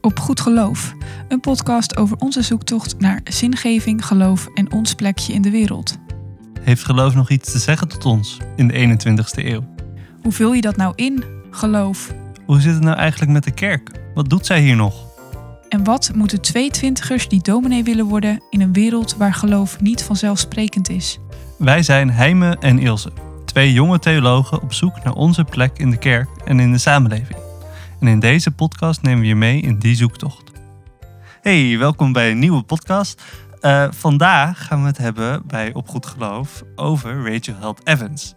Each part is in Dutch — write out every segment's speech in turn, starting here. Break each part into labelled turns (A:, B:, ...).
A: op Goed Geloof, een podcast over onze zoektocht naar zingeving, geloof en ons plekje in de wereld.
B: Heeft geloof nog iets te zeggen tot ons in de 21ste eeuw?
A: Hoe vul je dat nou in, geloof?
B: Hoe zit het nou eigenlijk met de kerk? Wat doet zij hier nog?
A: En wat moeten twee twintigers die dominee willen worden in een wereld waar geloof niet vanzelfsprekend is?
B: Wij zijn Heime en Ilse, twee jonge theologen op zoek naar onze plek in de kerk en in de samenleving. En in deze podcast nemen we je mee in die zoektocht. Hey, welkom bij een nieuwe podcast. Uh, vandaag gaan we het hebben bij Op Goed Geloof over Rachel Held Evans.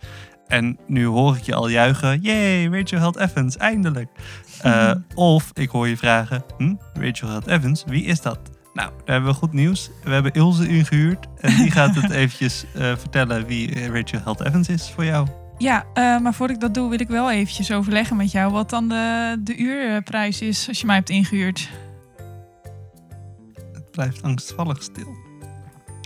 B: En nu hoor ik je al juichen, yay, Rachel Held Evans, eindelijk. Uh, of ik hoor je vragen, hm, Rachel Held Evans, wie is dat? Nou, daar hebben we goed nieuws. We hebben Ilse ingehuurd en die gaat het eventjes uh, vertellen wie Rachel Held Evans is voor jou.
A: Ja, uh, maar voordat ik dat doe, wil ik wel eventjes overleggen met jou wat dan de, de uurprijs is als je mij hebt ingehuurd.
B: Het blijft angstvallig stil.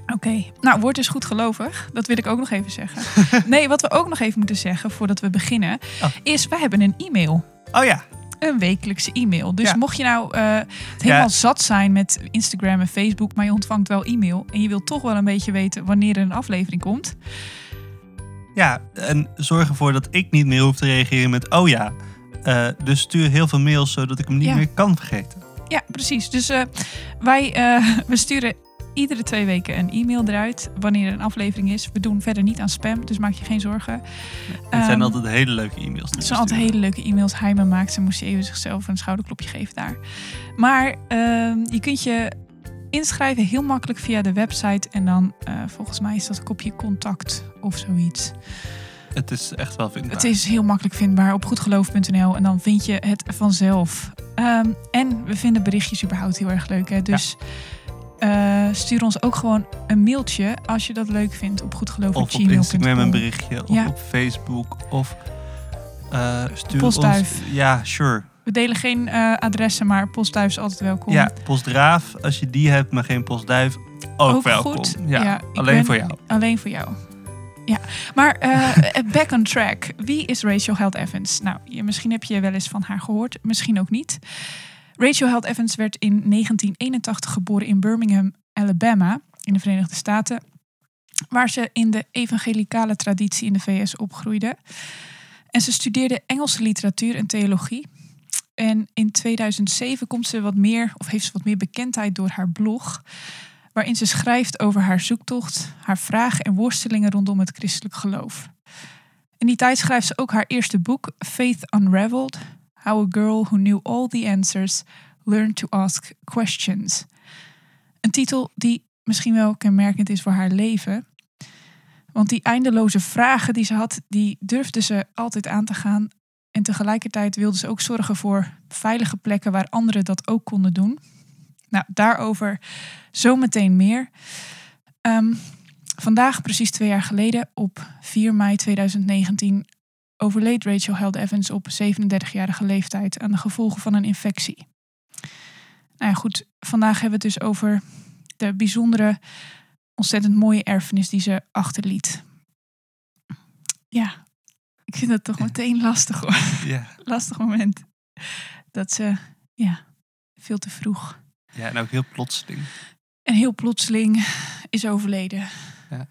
A: Oké, okay. nou, word dus goed gelovig. Dat wil ik ook nog even zeggen. nee, wat we ook nog even moeten zeggen voordat we beginnen, oh. is we hebben een e-mail.
B: Oh ja.
A: Een wekelijkse e-mail. Dus ja. mocht je nou uh, het helemaal ja. zat zijn met Instagram en Facebook, maar je ontvangt wel e-mail en je wilt toch wel een beetje weten wanneer er een aflevering komt.
B: Ja, en zorg ervoor dat ik niet meer hoef te reageren met oh ja. Uh, dus stuur heel veel mails zodat ik hem niet ja. meer kan vergeten.
A: Ja, precies. Dus uh, wij uh, we sturen iedere twee weken een e-mail eruit wanneer er een aflevering is. We doen verder niet aan spam, dus maak je geen zorgen.
B: Het zijn um, altijd hele leuke e-mails.
A: Het zijn altijd hele leuke e-mails. Hij me maakt, ze moest even zichzelf een schouderklopje geven daar. Maar uh, je kunt je inschrijven heel makkelijk via de website. En dan uh, volgens mij is dat kopje contact of zoiets.
B: Het is echt wel vindbaar.
A: Het is heel makkelijk vindbaar op goedgeloof.nl en dan vind je het vanzelf. Um, en we vinden berichtjes überhaupt heel erg leuk. Hè? Dus ja. uh, stuur ons ook gewoon een mailtje als je dat leuk vindt op goedgeloof.gmail.com.
B: Of op Instagram een berichtje, of ja. op Facebook, of uh, stuur
A: Postduif.
B: ons... Ja, sure.
A: We delen geen uh, adressen, maar postduif is altijd welkom.
B: Ja, postdraaf, als je die hebt, maar geen postduif, ook, ook welkom.
A: Goed.
B: Ja,
A: ja
B: alleen voor jou.
A: Alleen voor jou. Ja, maar uh, back on track. Wie is Rachel Held Evans? Nou, je, misschien heb je wel eens van haar gehoord, misschien ook niet. Rachel Held Evans werd in 1981 geboren in Birmingham, Alabama, in de Verenigde Staten, waar ze in de evangelicale traditie in de VS opgroeide. En ze studeerde Engelse literatuur en theologie. En in 2007 komt ze wat meer, of heeft ze wat meer bekendheid door haar blog, waarin ze schrijft over haar zoektocht, haar vragen en worstelingen rondom het christelijk geloof. In die tijd schrijft ze ook haar eerste boek, Faith Unraveled: How a Girl Who Knew All the Answers Learned to Ask Questions. Een titel die misschien wel kenmerkend is voor haar leven. Want die eindeloze vragen die ze had, die durfde ze altijd aan te gaan en tegelijkertijd wilde ze ook zorgen voor veilige plekken waar anderen dat ook konden doen. Nou, daarover zometeen meer. Um, vandaag, precies twee jaar geleden, op 4 mei 2019, overleed Rachel Held Evans op 37-jarige leeftijd aan de gevolgen van een infectie. Nou ja, goed, vandaag hebben we het dus over de bijzondere, ontzettend mooie erfenis die ze achterliet. Ja, ik vind dat toch meteen lastig hoor.
B: Ja.
A: lastig moment. Dat ze, ja, veel te vroeg.
B: Ja, en ook heel plotseling.
A: En heel plotseling is overleden.
B: Ja.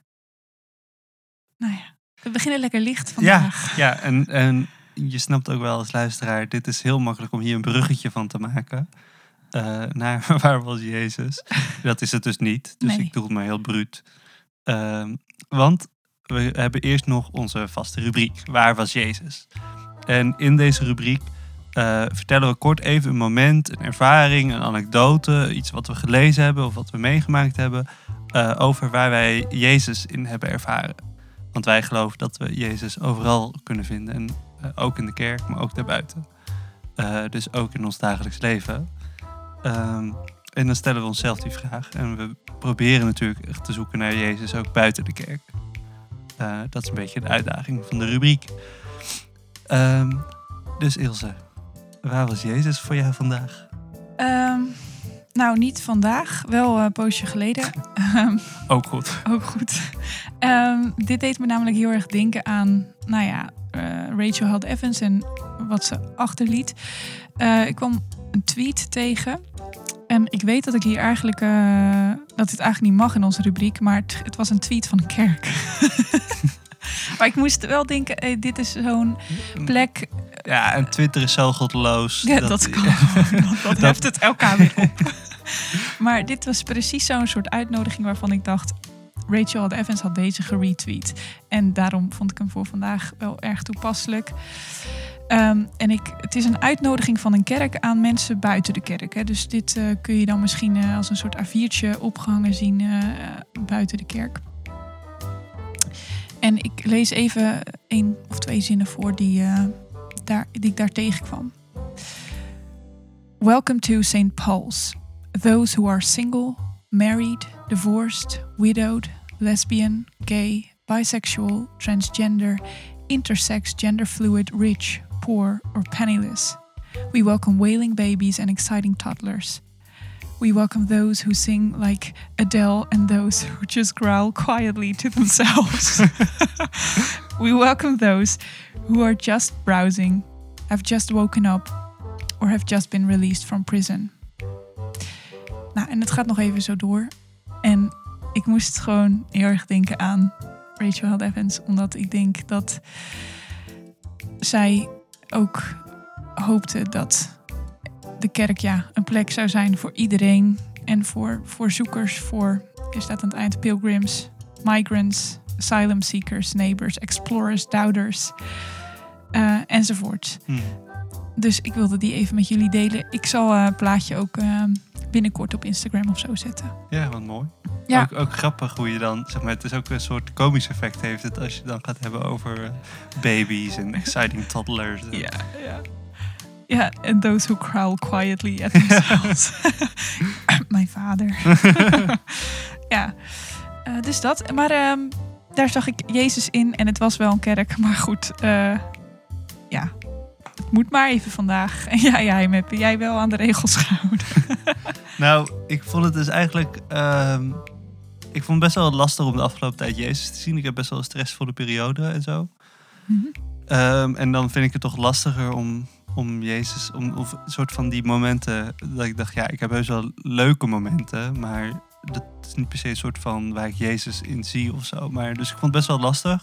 A: Nou ja, we beginnen lekker licht vandaag.
B: Ja, ja en, en je snapt ook wel als luisteraar, dit is heel makkelijk om hier een bruggetje van te maken. Uh, naar waar was Jezus? Dat is het dus niet. Dus
A: Nee.
B: ik doe het maar heel bruut. Uh, want we hebben eerst nog onze vaste rubriek. Waar was Jezus? En in deze rubriek uh, vertellen we kort even een moment, een ervaring, een anekdote, iets wat we gelezen hebben of wat we meegemaakt hebben, uh, over waar wij Jezus in hebben ervaren. Want wij geloven dat we Jezus overal kunnen vinden, en, uh, ook in de kerk, maar ook daarbuiten. dus ook in ons dagelijks leven. Um, en dan stellen we onszelf die vraag. En we proberen natuurlijk te zoeken naar Jezus ook buiten de kerk. Uh, dat is een beetje de uitdaging van de rubriek. Um, dus Ilse, waar was Jezus voor jou vandaag?
A: Um, nou, niet vandaag. Wel een poosje geleden. Ehm,
B: ook goed.
A: Ook goed. dit deed me namelijk heel erg denken aan, nou ja, uh, Rachel Held Evans en wat ze achterliet. Uh, ik kwam een tweet tegen. En ik weet dat ik hier eigenlijk eh, dat dit eigenlijk niet mag in onze rubriek, maar het, het was een tweet van kerk. maar ik moest wel denken, hey, dit is zo'n plek.
B: Ja, en Twitter is zo godloos.
A: Ja, dat, kan. dat, dat heft het elkaar weer op. maar dit was precies zo'n soort uitnodiging waarvan ik dacht, Rachel Evans had deze geretweet. En daarom vond ik hem voor vandaag wel erg toepasselijk. Ehm, en ik, het is een uitnodiging van een kerk aan mensen buiten de kerk. Hè. Dus dit eh, kun je dan misschien eh, als een soort A4'tje opgehangen zien uh, buiten de kerk. En ik lees even één of twee zinnen voor die, daar, die ik daar tegenkwam. Welcome to St. Paul's. Those who are single, married, divorced, widowed, lesbian, gay, bisexual, transgender, intersex, gender fluid, rich, poor, or penniless. We welcome wailing babies and exciting toddlers. We welcome those who sing like Adele and those who just growl quietly to themselves. we welcome those who are just browsing, have just woken up, or have just been released from prison. Nou, en het gaat nog even zo door. En ik moest gewoon heel erg denken aan Rachel Held Evans, omdat ik denk dat zij ook hoopte dat de kerk ja, een plek zou zijn voor iedereen en voor, voor zoekers, voor, is staat aan het eind, pilgrims, migrants, asylum seekers, neighbors, explorers, doubters uh, enzovoort. Hmm. Dus ik wilde die even met jullie delen. Ik zal uh, het plaatje ook uh, binnenkort op Instagram of zo zetten.
B: Ja, wat mooi. Ja. Ook, ook, grappig hoe je dan, zeg maar, het is ook een soort komisch effect heeft het als je dan gaat hebben over uh, baby's en exciting toddlers.
A: Ja, ja. Ja, and those who growl quietly at themselves. Mijn vader. ja, uh, dus dat. Maar um, daar zag ik Jezus in en het was wel een kerk. Maar goed, uh, het moet maar even vandaag. En ja, jij heb jij wel aan de regels gehouden.
B: nou, ik vond het dus eigenlijk. Um, ik vond het best wel lastig om de afgelopen tijd Jezus te zien. Ik heb best wel een stressvolle periode en zo. Mm -hmm. um, en dan vind ik het toch lastiger om, om Jezus, om of een soort van die momenten dat ik dacht, ja, ik heb heus wel leuke momenten, maar dat is niet per se een soort van waar ik Jezus in zie of zo. Maar dus ik vond het best wel lastig.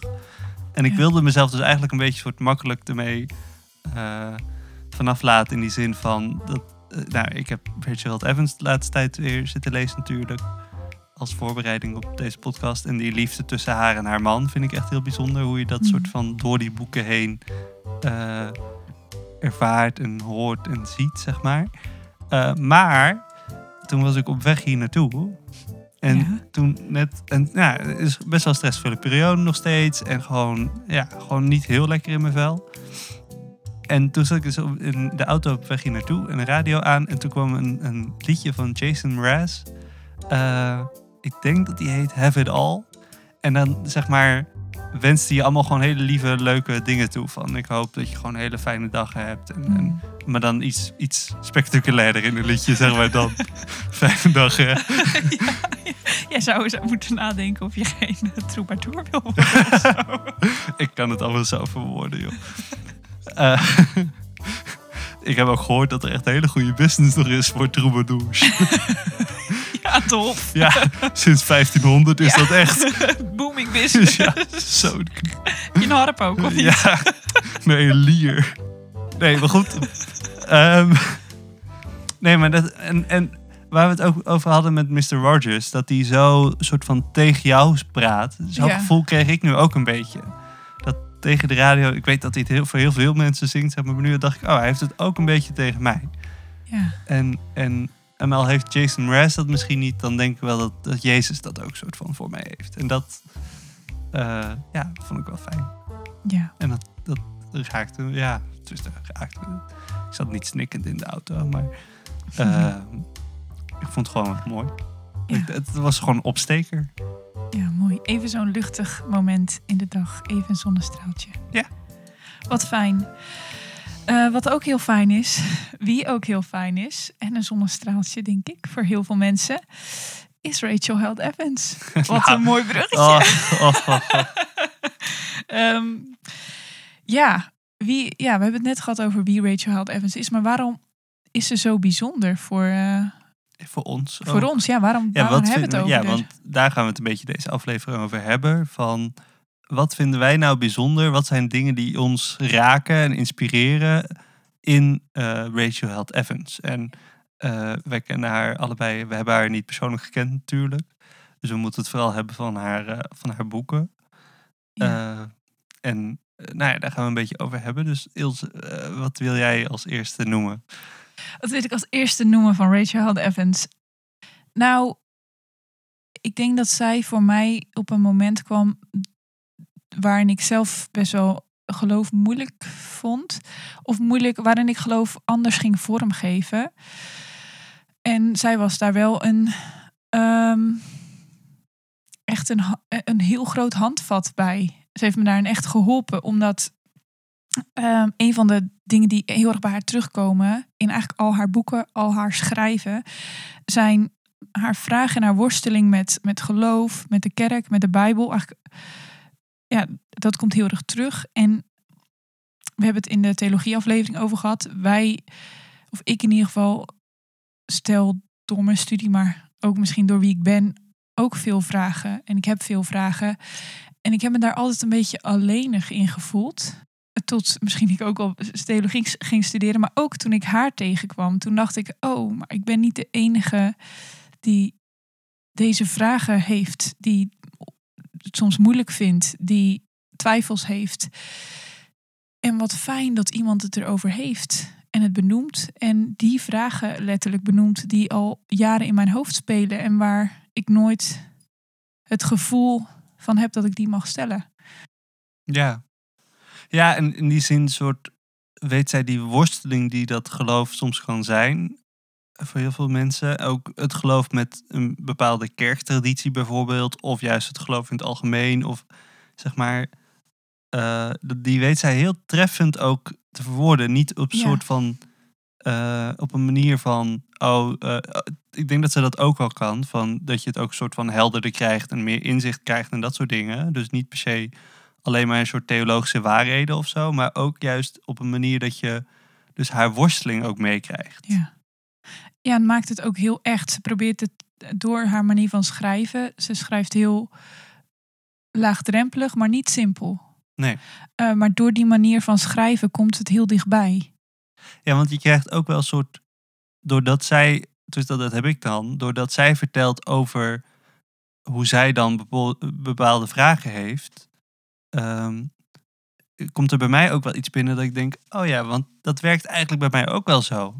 B: En ik ja. wilde mezelf dus eigenlijk een beetje soort makkelijk ermee vanaf laten in die zin van dat. Uh, nou, ik heb Rachel Evans de laatste tijd weer zitten lezen natuurlijk als voorbereiding op deze podcast. En die liefde tussen haar en haar man vind ik echt heel bijzonder. Hoe je dat mm. soort van door die boeken heen uh, ervaart en hoort en ziet, zeg maar. Uh, maar toen was ik op weg hier naartoe. En ja. toen net, en ja, het is best wel een stressvolle periode nog steeds. En gewoon, ja, gewoon niet heel lekker in mijn vel. En toen zat ik dus in de auto op weg hier naartoe en de radio aan. En toen kwam een, een liedje van Jason Mraz. Uh, ik denk dat die heet Have It All. En dan zeg maar wenst hij je allemaal gewoon hele lieve, leuke dingen toe. Van ik hoop dat je gewoon een hele fijne dag hebt. En, en,
A: Mm.
B: maar dan iets, iets spectaculairder in een liedje, zeg maar dan. fijne dag, hè.
A: ja, jij zou eens moeten nadenken of je geen troubadour wil worden
B: ik kan het allemaal zo verwoorden, joh. Uh, ik heb ook gehoord dat er echt een hele goede business nog is voor troubadours.
A: Ja, tof.
B: Ja, sinds 1500 is
A: Ja.
B: dat echt.
A: Booming business.
B: Ja, zo.
A: Je harp ook, of niet?
B: Ja, nee, een lier. Nee, maar goed. Ehm, nee, maar dat. En, en waar we het ook over hadden met Mr. Rogers, dat hij zo soort van tegen jou praat. Zo'n
A: Ja.
B: gevoel kreeg ik nu ook een beetje. Tegen de radio, ik weet dat hij het heel, voor heel veel mensen zingt, zeg maar, maar nu dacht ik, oh, hij heeft het ook een beetje tegen mij.
A: Ja.
B: En, en, en al heeft Jason Mraz dat misschien niet, dan denk ik wel dat, dat Jezus dat ook soort van voor mij heeft. En dat, eh, ja, vond ik wel fijn.
A: ja.
B: En dat, dat raakte, ja, het is raakte. Ik zat niet snikkend in de auto, maar eh, ik vond het gewoon mooi.
A: Ja.
B: Ik- het was gewoon een opsteker.
A: Ja, mooi. Even zo'n luchtig moment in de dag. Even een zonnestraaltje.
B: Ja.
A: Wat fijn. Eh, wat ook heel fijn is, wie ook heel fijn is, en een zonnestraaltje, denk ik, voor heel veel mensen, is Rachel Held Evans. Wat
B: Nou,
A: een mooi bruggetje.
B: Oh, oh, oh, oh.
A: Ehm, ja, wie, ja, we hebben het net gehad over wie Rachel Held Evans is, maar waarom is ze zo bijzonder voor, uh,
B: voor ons?
A: Voor
B: ook.
A: ons, ja. Waarom,
B: Ja,
A: waarom hebben we het over?
B: Ja,
A: dus?
B: want daar gaan we het een beetje deze aflevering over hebben. Van wat vinden wij nou bijzonder? Wat zijn dingen die ons raken en inspireren in eh, Rachel Held Evans? En eh, wij kennen haar allebei. We hebben haar niet persoonlijk gekend natuurlijk. Dus we moeten het vooral hebben van haar, eh, van haar boeken.
A: Ja.
B: Eh, en eh, nou ja, daar gaan we een beetje over hebben. Dus Ilse, eh, wat wil jij als eerste noemen?
A: Wat wil ik als eerste noemen van Rachel Held Evans? Nou, ik denk dat zij voor mij op een moment kwam waarin ik zelf best wel geloof moeilijk vond. Of moeilijk, waarin ik geloof anders ging vormgeven. En zij was daar wel een ehm, echt een, een heel groot handvat bij. Ze heeft me daarin echt geholpen, omdat Ehm, een van de dingen die heel erg bij haar terugkomen in eigenlijk al haar boeken, al haar schrijven, zijn haar vragen en haar worsteling met, met geloof, met de kerk, met de Bijbel. Eigenlijk, ja, dat komt heel erg terug. En we hebben het in de theologieaflevering over gehad. Wij, of ik in ieder geval, stel door mijn studie, maar ook misschien door wie ik ben, ook veel vragen. En ik heb veel vragen. En ik heb me daar altijd een beetje alleenig in gevoeld tot misschien ik ook al theologie ging studeren, maar ook toen ik haar tegenkwam, toen dacht ik, oh, maar ik ben niet de enige die deze vragen heeft, die het soms moeilijk vindt, die twijfels heeft. En wat fijn dat iemand het erover heeft en het benoemt en die vragen letterlijk benoemt die al jaren in mijn hoofd spelen en waar ik nooit het gevoel van heb dat ik die mag stellen.
B: Ja. Ja, en in die zin soort weet zij die worsteling die dat geloof soms kan zijn voor heel veel mensen. Ook het geloof met een bepaalde kerktraditie bijvoorbeeld, of juist het geloof in het algemeen, of zeg maar, eh, die weet zij heel treffend ook te verwoorden. Niet op een
A: Ja.
B: soort van, eh, op een manier van, oh, eh, ik denk dat ze dat ook wel kan, van dat je het ook een soort van helderder krijgt en meer inzicht krijgt en dat soort dingen. Dus niet per se alleen maar een soort theologische waarheden of zo, maar ook juist op een manier dat je dus haar worsteling ook meekrijgt.
A: Ja. Ja, en maakt het ook heel echt. Ze probeert het door haar manier van schrijven. Ze schrijft heel laagdrempelig, maar niet simpel.
B: Nee.
A: Eh, maar door die manier van schrijven komt het heel dichtbij.
B: Ja, want je krijgt ook wel een soort, doordat zij, dus dat, dat heb ik dan, doordat zij vertelt over hoe zij dan bepaalde vragen heeft, ehm, komt er bij mij ook wel iets binnen dat ik denk, oh ja, want dat werkt eigenlijk bij mij ook wel zo.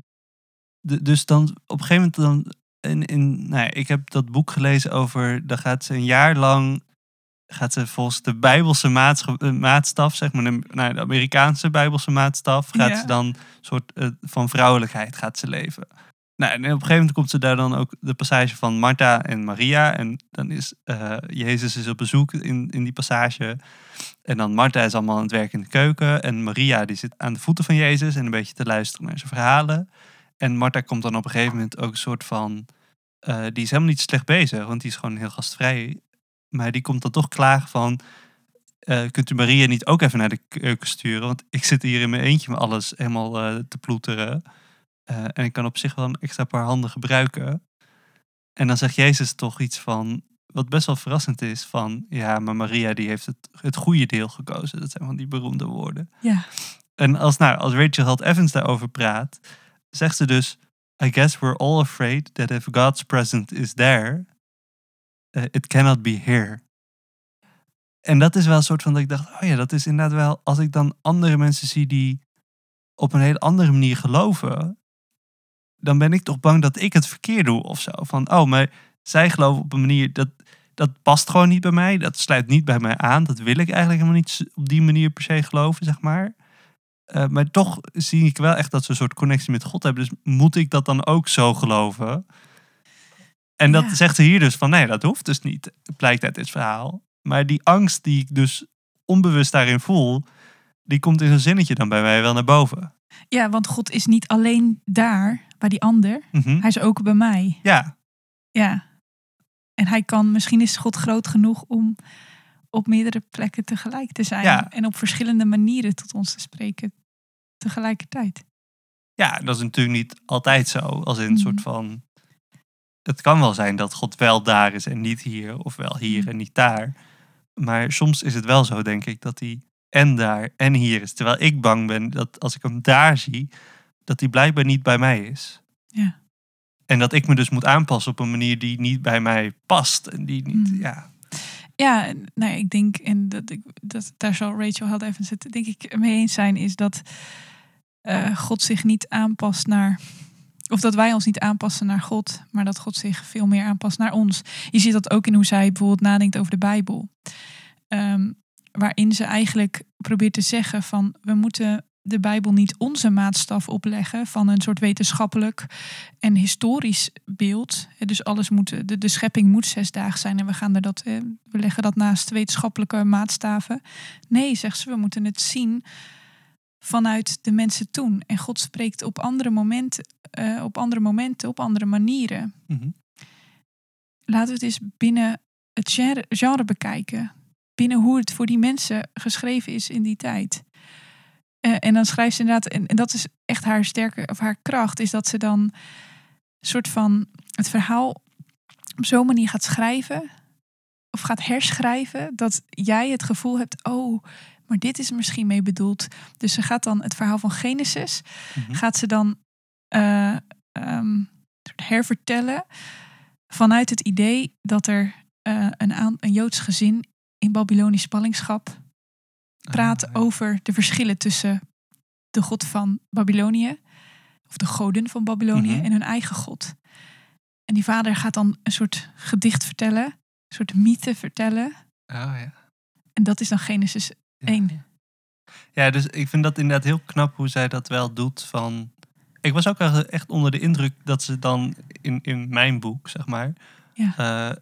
B: De- dus dan op een gegeven moment dan, in, in, nou ja, ik heb dat boek gelezen over, dan gaat ze een jaar lang, gaat ze volgens de Bijbelse eh, maatstaf, zeg maar, de, nou, de Amerikaanse Bijbelse maatstaf, gaat
A: Ja.
B: ze dan soort eh, van vrouwelijkheid gaat ze leven. Nou, en op een gegeven moment komt ze daar dan ook de passage van Martha en Maria. En dan is eh, Jezus is op bezoek in, in die passage. En dan Martha is allemaal aan het werk in de keuken. En Maria die zit aan de voeten van Jezus en een beetje te luisteren naar zijn verhalen. En Martha komt dan op een gegeven moment ook een soort van... eh, die is helemaal niet slecht bezig, want die is gewoon heel gastvrij. Maar die komt dan toch klagen van... eh, kunt u Maria niet ook even naar de keuken sturen? Want ik zit hier in mijn eentje met alles helemaal te ploeteren. Eh, en ik kan op zich wel een extra paar handen gebruiken. En dan zegt Jezus toch iets van, wat best wel verrassend is, van ja, maar Maria die heeft het, het goede deel gekozen. Dat zijn van die beroemde woorden.
A: Ja,
B: En als, nou, als Rachel Held Evans daarover praat, zegt ze dus, I guess we're all afraid that if God's presence is there, eh, it cannot be here. En dat is wel een soort van dat ik dacht, oh ja, dat is inderdaad wel, als ik dan andere mensen zie die op een hele andere manier geloven, dan ben ik toch bang dat ik het verkeerd doe of zo. Van, oh, maar zij geloven op een manier, dat, dat past gewoon niet bij mij, dat sluit niet bij mij aan, dat wil ik eigenlijk helemaal niet op die manier per se geloven, zeg maar. Eh, maar toch zie ik wel echt dat ze een soort connectie met God hebben. Dus moet ik dat dan ook zo geloven? En dat
A: Ja.
B: zegt ze hier dus van nee, dat hoeft dus niet, blijkt uit dit verhaal. Maar die angst die ik dus onbewust daarin voel, die komt in zo'n zinnetje dan bij mij wel naar boven.
A: ja, want God is niet alleen daar, bij die ander.
B: Mhm.
A: Hij is ook bij mij.
B: Ja,
A: Ja. En hij kan, misschien is God groot genoeg om op meerdere plekken tegelijk te zijn.
B: Ja.
A: En op verschillende manieren tot ons te spreken tegelijkertijd.
B: Ja, dat is natuurlijk niet altijd zo. Als in een
A: Mhm.
B: soort van. Het kan wel zijn dat God wel daar is en niet hier, of wel hier
A: Mhm.
B: en niet daar. Maar soms is het wel zo, denk ik, dat hij en daar en hier is. Terwijl ik bang ben dat als ik hem daar zie, dat hij blijkbaar niet bij mij is.
A: Ja.
B: En dat ik me dus moet aanpassen op een manier die niet bij mij past. En die niet,
A: Mhm.
B: ja.
A: Ja, en, nou, ik denk, en dat, ik, dat daar zal Rachel Held Evans het denk ik mee eens zijn, is dat eh, God zich niet aanpast naar, of dat wij ons niet aanpassen naar God, maar dat God zich veel meer aanpast naar ons. Je ziet dat ook in hoe zij bijvoorbeeld nadenkt over de Bijbel. Ehm, waarin ze eigenlijk probeert te zeggen van we moeten de Bijbel niet onze maatstaf opleggen van een soort wetenschappelijk en historisch beeld. Dus alles moet, de, de schepping moet zesdaag zijn en we gaan er dat, we leggen dat naast wetenschappelijke maatstaven. Nee, zegt ze, we moeten het zien vanuit de mensen toen. En God spreekt op andere momenten, eh, op andere momenten, op andere manieren.
B: Mhm.
A: Laten we het eens binnen het genre, genre bekijken. Binnen hoe het voor die mensen geschreven is in die tijd. Eh, en dan schrijft ze inderdaad, en, en dat is echt haar sterke of haar kracht, is dat ze dan een soort van het verhaal op zo'n manier gaat schrijven of gaat herschrijven dat jij het gevoel hebt, oh, maar dit is misschien mee bedoeld. Dus ze gaat dan het verhaal van Genesis,
B: Mhm.
A: gaat ze dan eh, ehm, hervertellen vanuit het idee dat er eh, een, aan, een Joods gezin in Babylonisch spanningschap praat
B: Ah, ja.
A: over de verschillen tussen de god van Babylonië, of de goden van Babylonië,
B: Mhm.
A: en hun eigen god. En die vader gaat dan een soort gedicht vertellen, een soort mythe vertellen.
B: Oh, ja.
A: En dat is dan Genesis
B: Ja.
A: 1.
B: Ja, dus ik vind dat inderdaad heel knap hoe zij dat wel doet. Van... Ik was ook echt- echt onder de indruk dat ze dan in, in mijn boek, zeg maar,
A: Ja.
B: eh,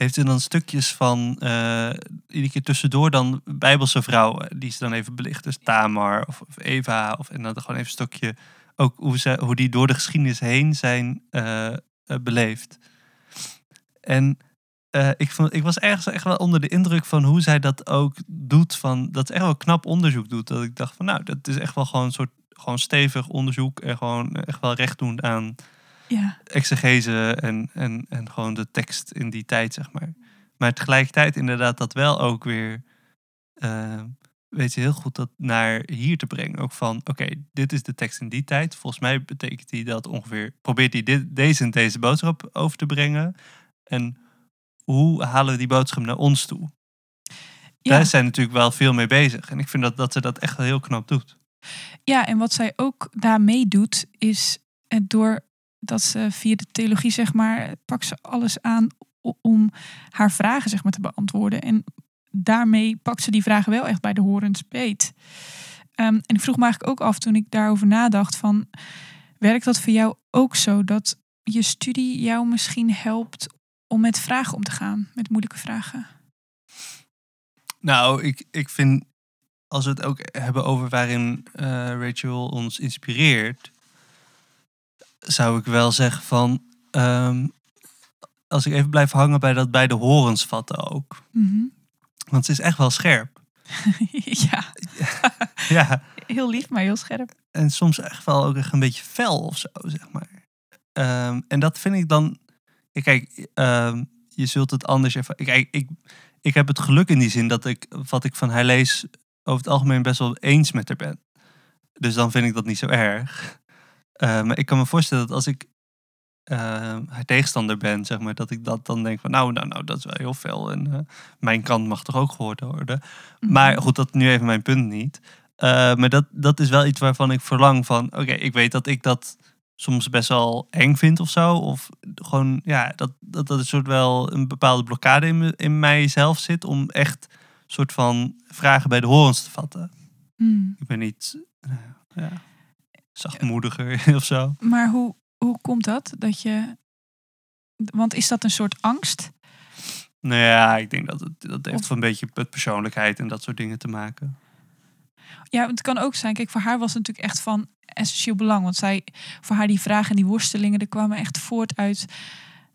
B: heeft ze dan stukjes van eh, iedere keer tussendoor dan bijbelse vrouwen die ze dan even belicht. Dus Tamar of, of Eva of en dan gewoon even een stukje ook hoe, ze, hoe die door de geschiedenis heen zijn eh, eh, beleefd. En eh, ik, vond, ik was ergens echt wel onder de indruk van hoe zij dat ook doet. Van, dat ze echt wel knap onderzoek doet. Dat ik dacht van nou, dat is echt wel gewoon een soort gewoon stevig onderzoek. En gewoon echt wel recht doen aan
A: Ja,
B: exegese en, en, en gewoon de tekst in die tijd, zeg maar. Maar tegelijkertijd inderdaad dat wel ook weer, eh, weet je heel goed dat naar hier te brengen. Ook van, oké, dit is de tekst in die tijd. Volgens mij betekent die dat ongeveer, probeert hij dit, deze en deze boodschap over te brengen. En hoe halen we die boodschap naar ons toe?
A: ja.
B: Daar zijn natuurlijk wel veel mee bezig. En ik vind dat, dat ze dat echt heel knap doet.
A: ja, en wat zij ook daarmee doet, is het door dat ze via de theologie, zeg maar, pakt ze alles aan om haar vragen, zeg maar, te beantwoorden. En daarmee pakt ze die vragen wel echt bij de horens beet. Ehm, en ik vroeg me eigenlijk ook af toen ik daarover nadacht van, werkt dat voor jou ook zo dat je studie jou misschien helpt om met vragen om te gaan, met moeilijke vragen?
B: Nou, ik, ik vind, als we het ook hebben over waarin eh, Rachel ons inspireert, zou ik wel zeggen van, ehm, als ik even blijf hangen bij dat bij de horens vatten ook.
A: Mhm.
B: Want ze is echt wel scherp.
A: ja,
B: Ja,
A: heel lief, maar heel scherp.
B: en soms echt wel ook echt een beetje fel of zo, zeg maar. Ehm, en dat vind ik dan, kijk, ehm, je zult het anders even, kijk, ik, ik heb het geluk in die zin dat ik, wat ik van haar lees, over het algemeen best wel eens met haar ben. Dus dan vind ik dat niet zo erg. Eh, maar ik kan me voorstellen dat als ik eh, haar tegenstander ben, zeg maar, dat ik dat dan denk van, nou, nou, nou, dat is wel heel veel. En eh, mijn kant mag toch ook gehoord worden.
A: Mhm.
B: Maar goed, dat nu even mijn punt niet. Maar dat, dat is wel iets waarvan ik verlang van, oké, ik weet dat ik dat soms best wel eng vind of zo. Of gewoon, ja, dat dat, dat een soort wel een bepaalde blokkade in, in mijzelf zit om echt soort van vragen bij de horens te vatten.
A: Mm.
B: Ik ben niet, ja, zachtmoediger of zo.
A: Maar hoe, hoe komt dat? Dat je. Want is dat een soort angst?
B: Nou ja, ik denk dat het dat heeft
A: Of-
B: van een beetje met persoonlijkheid en dat soort dingen te maken.
A: Ja, het kan ook zijn. Kijk, voor haar was het natuurlijk echt van essentieel belang. Want zij, voor haar die vragen en die worstelingen, die kwamen echt voort uit.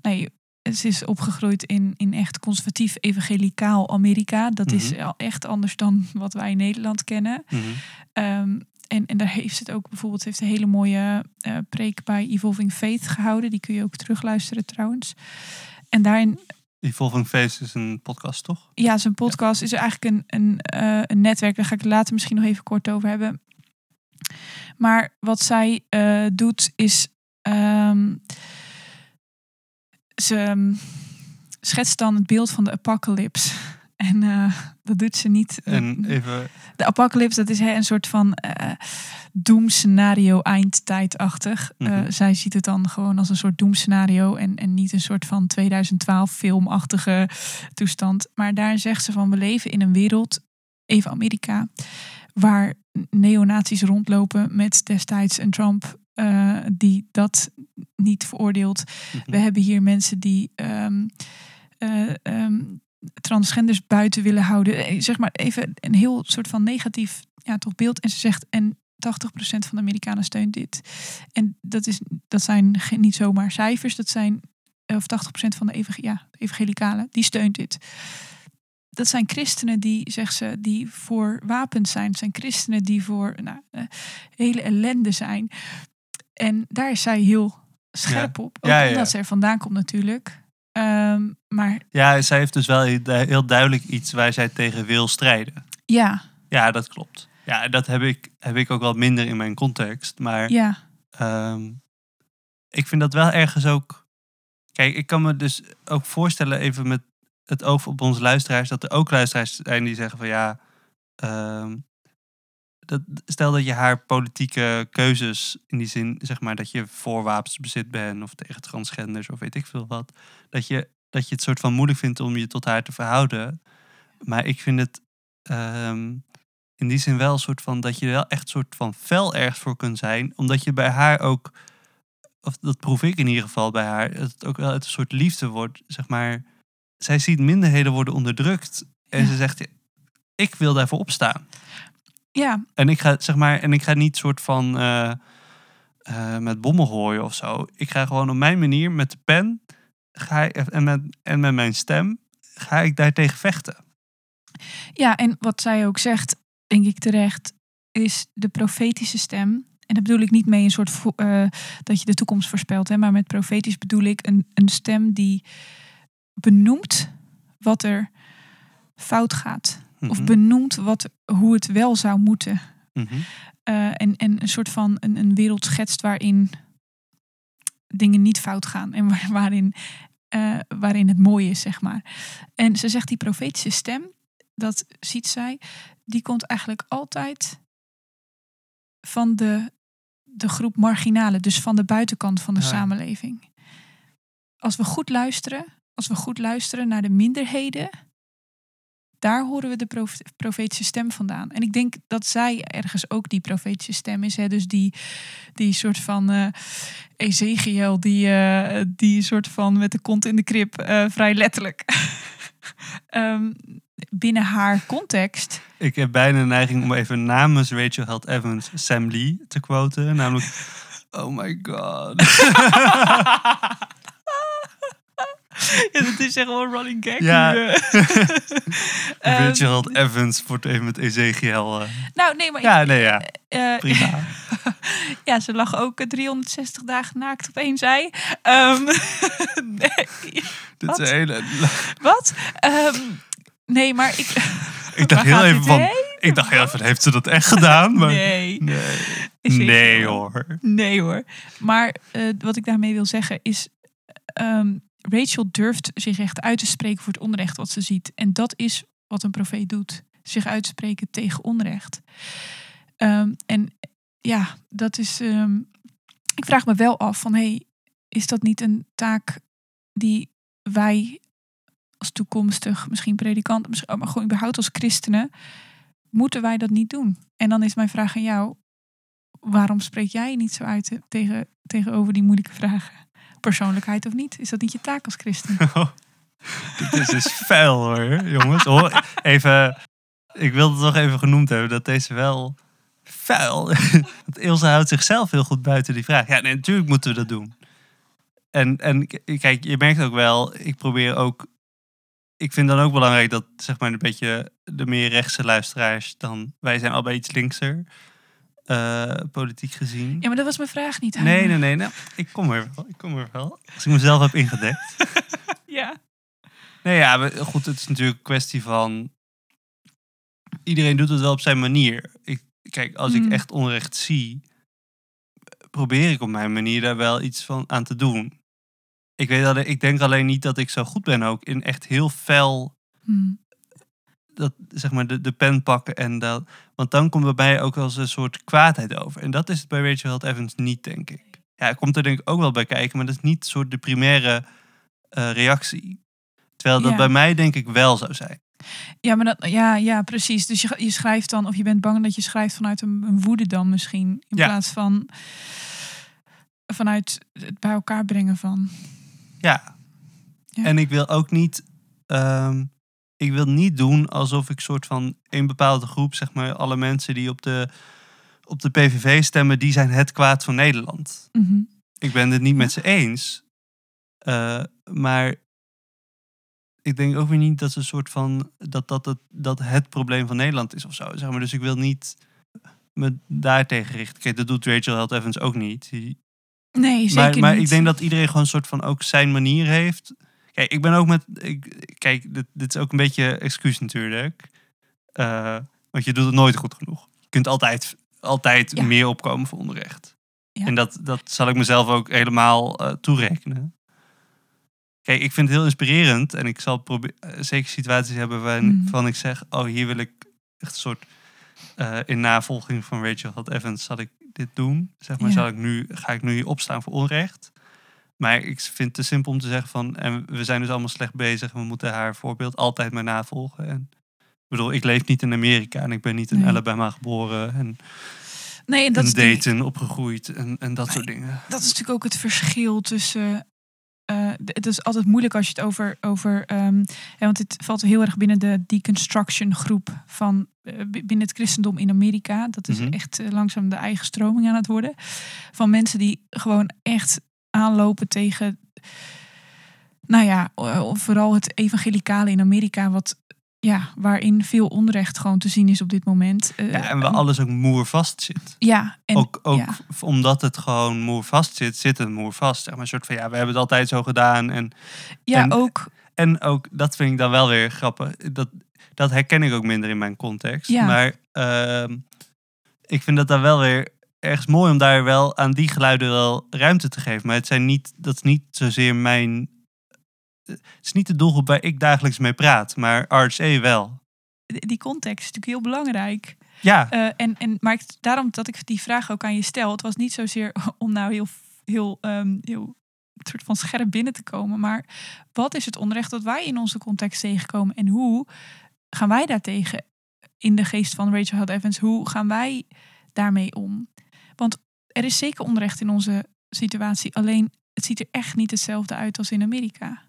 A: Nee, ze is opgegroeid in, in echt conservatief evangelicaal Amerika. Dat is
B: Mhm.
A: al echt anders dan wat wij in Nederland kennen.
B: Mhm.
A: Ehm, en, en daar heeft het ook bijvoorbeeld heeft een hele mooie eh, preek bij Evolving Faith gehouden. Die kun je ook terugluisteren trouwens. En daarin
B: Evolving Face is een podcast, toch?
A: ja, zijn podcast is eigenlijk een, een, eh, een netwerk. Daar ga ik het later misschien nog even kort over hebben. Maar wat zij eh, doet is. ehm, ze ehm, schetst dan het beeld van de apocalypse. En eh, dat doet ze niet.
B: En even,
A: De apocalypse, dat is hè, een soort van eh doemscenario eindtijdachtig. Eh,
B: Mhm.
A: zij ziet het dan gewoon als een soort doemscenario en, en niet een soort van 2012 filmachtige toestand. Maar daarin zegt ze van we leven in een wereld, even Amerika, waar neonazies rondlopen met destijds een Trump eh, die dat niet veroordeelt.
B: mhm.
A: We hebben hier mensen die ehm, eh, ehm, transgenders buiten willen houden. Eh, Zeg maar even een heel soort van negatief ja, toch beeld. En ze zegt, en 80% van de Amerikanen steunt dit. En dat, is, dat zijn geen- niet zomaar cijfers, dat zijn, eh, of 80% van de evang ja, evangelicalen, die steunt dit. Dat zijn christenen die, zegt ze, die voor wapens zijn. Zijn christenen die voor nou, eh, hele ellende zijn. En daar is zij heel scherp op. Ook
B: ja.
A: omdat ze er vandaan komt natuurlijk. Ehm, maar
B: Ja, zij heeft dus wel heel duidelijk iets waar zij tegen wil strijden.
A: ja,
B: Ja, dat klopt. Ja, dat heb ik, heb ik ook wel minder in mijn context. Maar
A: ja,
B: ehm, ik vind dat wel ergens ook... Kijk, ik kan me dus ook voorstellen, even met het oog op onze luisteraars... dat er ook luisteraars zijn die zeggen van ja... ehm, dat, stel dat je haar politieke keuzes, in die zin zeg maar dat je voor wapensbezit bent... of tegen transgenders of weet ik veel wat... dat je, dat je het soort van moeilijk vindt om je tot haar te verhouden. Maar ik vind het... ehm, in die zin wel een soort van dat je er wel echt soort van fel ergens voor kunt zijn. Omdat je bij haar ook, of dat proef ik in ieder geval bij haar, dat het ook wel uit een soort liefde wordt. Zeg maar, zij ziet minderheden worden onderdrukt. En
A: Ja.
B: ze zegt, ik wil daarvoor opstaan.
A: Ja,
B: En ik ga, zeg maar, en ik ga niet soort van eh, eh, met bommen gooien of zo. Ik ga gewoon op mijn manier met de pen ga ik, en, met, en met mijn stem ga ik daartegen vechten.
A: Ja, en wat zij ook zegt, denk ik terecht, is de profetische stem. En daar bedoel ik niet mee een soort eh, dat je de toekomst voorspelt, hè, maar met profetisch bedoel ik een, een stem die benoemt wat er fout gaat. Of
B: Mhm,
A: benoemt wat, hoe het wel zou moeten.
B: mhm.
A: Eh, en, en een soort van een, een wereld schetst waarin dingen niet fout gaan. En waar- waarin, eh, waarin het mooi is, zeg maar. En ze zegt die profetische stem, dat ziet zij, die komt eigenlijk altijd van de, de groep marginalen. Dus van de buitenkant van de
B: Ja.
A: samenleving. Als we goed luisteren, als we goed luisteren naar de minderheden, daar horen we de prof- profetische stem vandaan. En ik denk dat zij ergens ook die profetische stem is. Hè? Dus die, die soort van eh Ezekiel, die, eh, die soort van met de kont in de krib, eh, vrij letterlijk. Ehm, binnen haar context.
B: Ik heb bijna een neiging om even namens Rachel Held Evans Sam Lee te quoten. Namelijk, oh my god.
A: ja, dat is echt wel een running gag.
B: Ja. Held Evans wordt even met Ezekiel. eh.
A: nou, nee, maar
B: Ja, nee, ja.
A: eh,
B: Prima.
A: Ja, ze lag ook eh, 360 dagen naakt op één zij. Ehm, nee,
B: Dit is een hele...
A: wat? Ehm, nee, maar ik...
B: Ik dacht heel even van...
A: heen?
B: Ik dacht heel even, heeft ze dat echt gedaan? Maar
A: Nee.
B: Nee, nee hoor.
A: Nee hoor. Maar wat ik daarmee wil zeggen is... Rachel durft zich echt uit te spreken voor het onrecht wat ze ziet. En dat is wat een profeet doet. Zich uitspreken tegen onrecht. Ehm, en ja, dat is... ehm, ik vraag me wel af van... Hey, is dat niet een taak die wij als toekomstig, misschien predikanten, misschien, maar gewoon überhaupt als christenen, moeten wij dat niet doen? En dan is mijn vraag aan jou, waarom spreek jij niet zo uit te- tegen, tegenover die moeilijke vragen? Persoonlijkheid of niet? Is dat niet je taak als christen?
B: Dit is dus vuil hoor, jongens. Hoor, even, ik wilde het toch even genoemd hebben dat deze wel vuil. Want Ilse houdt zichzelf heel goed buiten die vraag. Ja, nee, natuurlijk moeten we dat doen. En, en kijk, je merkt ook wel, ik probeer ook. Ik vind dan ook belangrijk dat zeg maar een beetje de meer rechtse luisteraars dan wij zijn allebei iets linkser. Eh, politiek gezien.
A: Ja, maar dat was mijn vraag niet.
B: Nee,
A: Heine.
B: nee, nee. Nou, ik kom er wel. Ik kom er wel. Als ik mezelf heb ingedekt.
A: Ja.
B: Nee, ja, goed. Het is natuurlijk een kwestie van. Iedereen doet het wel op zijn manier. Ik, kijk, als
A: Mm.
B: ik echt onrecht zie, probeer ik op mijn manier daar wel iets van aan te doen. Ik, weet dat, ik denk alleen niet dat ik zo goed ben ook in echt heel fel
A: Hm.
B: Dat, zeg maar, de, de pen pakken en dat. Want dan komt er bij mij ook wel eens een soort kwaadheid over. En dat is het bij Rachel Held Evans niet, denk ik. Ja, het komt er denk ik ook wel bij kijken, maar dat is niet soort de primaire eh, reactie. Terwijl dat
A: Ja.
B: bij mij denk ik wel zou zijn.
A: Ja, maar dat, ja, ja, precies. Dus je, je schrijft dan, of je bent bang dat je schrijft vanuit een, een woede dan misschien. In
B: Ja.
A: plaats van vanuit het bij elkaar brengen van.
B: Ja.
A: Ja.
B: En ik wil ook niet. ehm, ik wil niet doen alsof ik soort van een bepaalde groep, zeg maar, alle mensen die op de, op de PVV stemmen, die zijn het kwaad van Nederland.
A: Mhm.
B: Ik ben het niet met ze eens. Eh, maar ik denk ook weer niet dat ze een soort van dat dat het, dat het probleem van Nederland is of zo. Zeg maar. Dus ik wil niet me daar tegen richten. Kijk, dat doet Rachel Held Evans ook niet. Die-
A: Nee, zeker
B: maar maar
A: niet.
B: ik denk dat iedereen gewoon een soort van ook zijn manier heeft. Kijk, ik ben ook met. Ik, kijk, dit, dit is ook een beetje excuus natuurlijk. Eh, want je doet het nooit goed genoeg. Je kunt altijd, altijd
A: Ja.
B: meer opkomen voor onrecht.
A: Ja.
B: En dat, dat zal ik mezelf ook helemaal eh, toerekenen. Kijk, ik vind het heel inspirerend. En ik zal eh, zeker situaties hebben
A: Mhm.
B: waarvan ik zeg... Oh, hier wil ik echt een soort... in navolging van Rachel Held Evans zal ik dit doen. Zeg maar,
A: Ja.
B: zal ik nu, ga ik nu hier opstaan voor onrecht? Maar ik vind het te simpel om te zeggen van... En we zijn dus allemaal slecht bezig. We moeten haar voorbeeld altijd maar navolgen. En, ik bedoel, ik leef niet in Amerika. En ik ben niet in
A: Nee.
B: Alabama geboren. En
A: nee, en dat is,
B: Dayton opgegroeid. En, en dat soort dingen.
A: dat is natuurlijk ook het verschil tussen. eh, het is altijd moeilijk als je het over. over ehm, ja, want dit valt heel erg binnen de deconstruction groep van. eh, binnen het christendom in Amerika. Dat is
B: Mhm.
A: echt eh, langzaam de eigen stroming aan het worden. Van mensen die gewoon echt aanlopen tegen. Nou ja, eh, vooral het evangelicale in Amerika. Wat. Ja, waarin veel onrecht gewoon te zien is op dit moment. Eh,
B: Ja, en waar alles ook moervast zit.
A: ja, en,
B: ook ook
A: ja.
B: omdat het gewoon moervast zit, zit het moervast. Zeg maar een soort van, ja, we hebben het altijd zo gedaan. En,
A: ja,
B: en-
A: ook.
B: en ook, dat vind ik dan wel weer grappig. Dat, dat herken ik ook minder in mijn context.
A: Ja.
B: Maar ehm, ik vind dat dan wel weer ergens mooi om daar wel aan die geluiden wel ruimte te geven. Maar het zijn niet, dat is niet zozeer mijn... Het is niet de doelgroep waar ik dagelijks mee praat, maar RHA wel.
A: die context is natuurlijk heel belangrijk.
B: Ja,
A: Eh, en, en, maar ik, daarom dat ik die vraag ook aan je stel. Het was niet zozeer om nou heel, heel, ehm, heel soort van scherp binnen te komen. Maar wat is het onrecht dat wij in onze context tegenkomen? En hoe gaan wij daartegen in de geest van Rachel Held Evans? Hoe gaan wij daarmee om? Want er is zeker onrecht in onze situatie. Alleen het ziet er echt niet hetzelfde uit als in Amerika.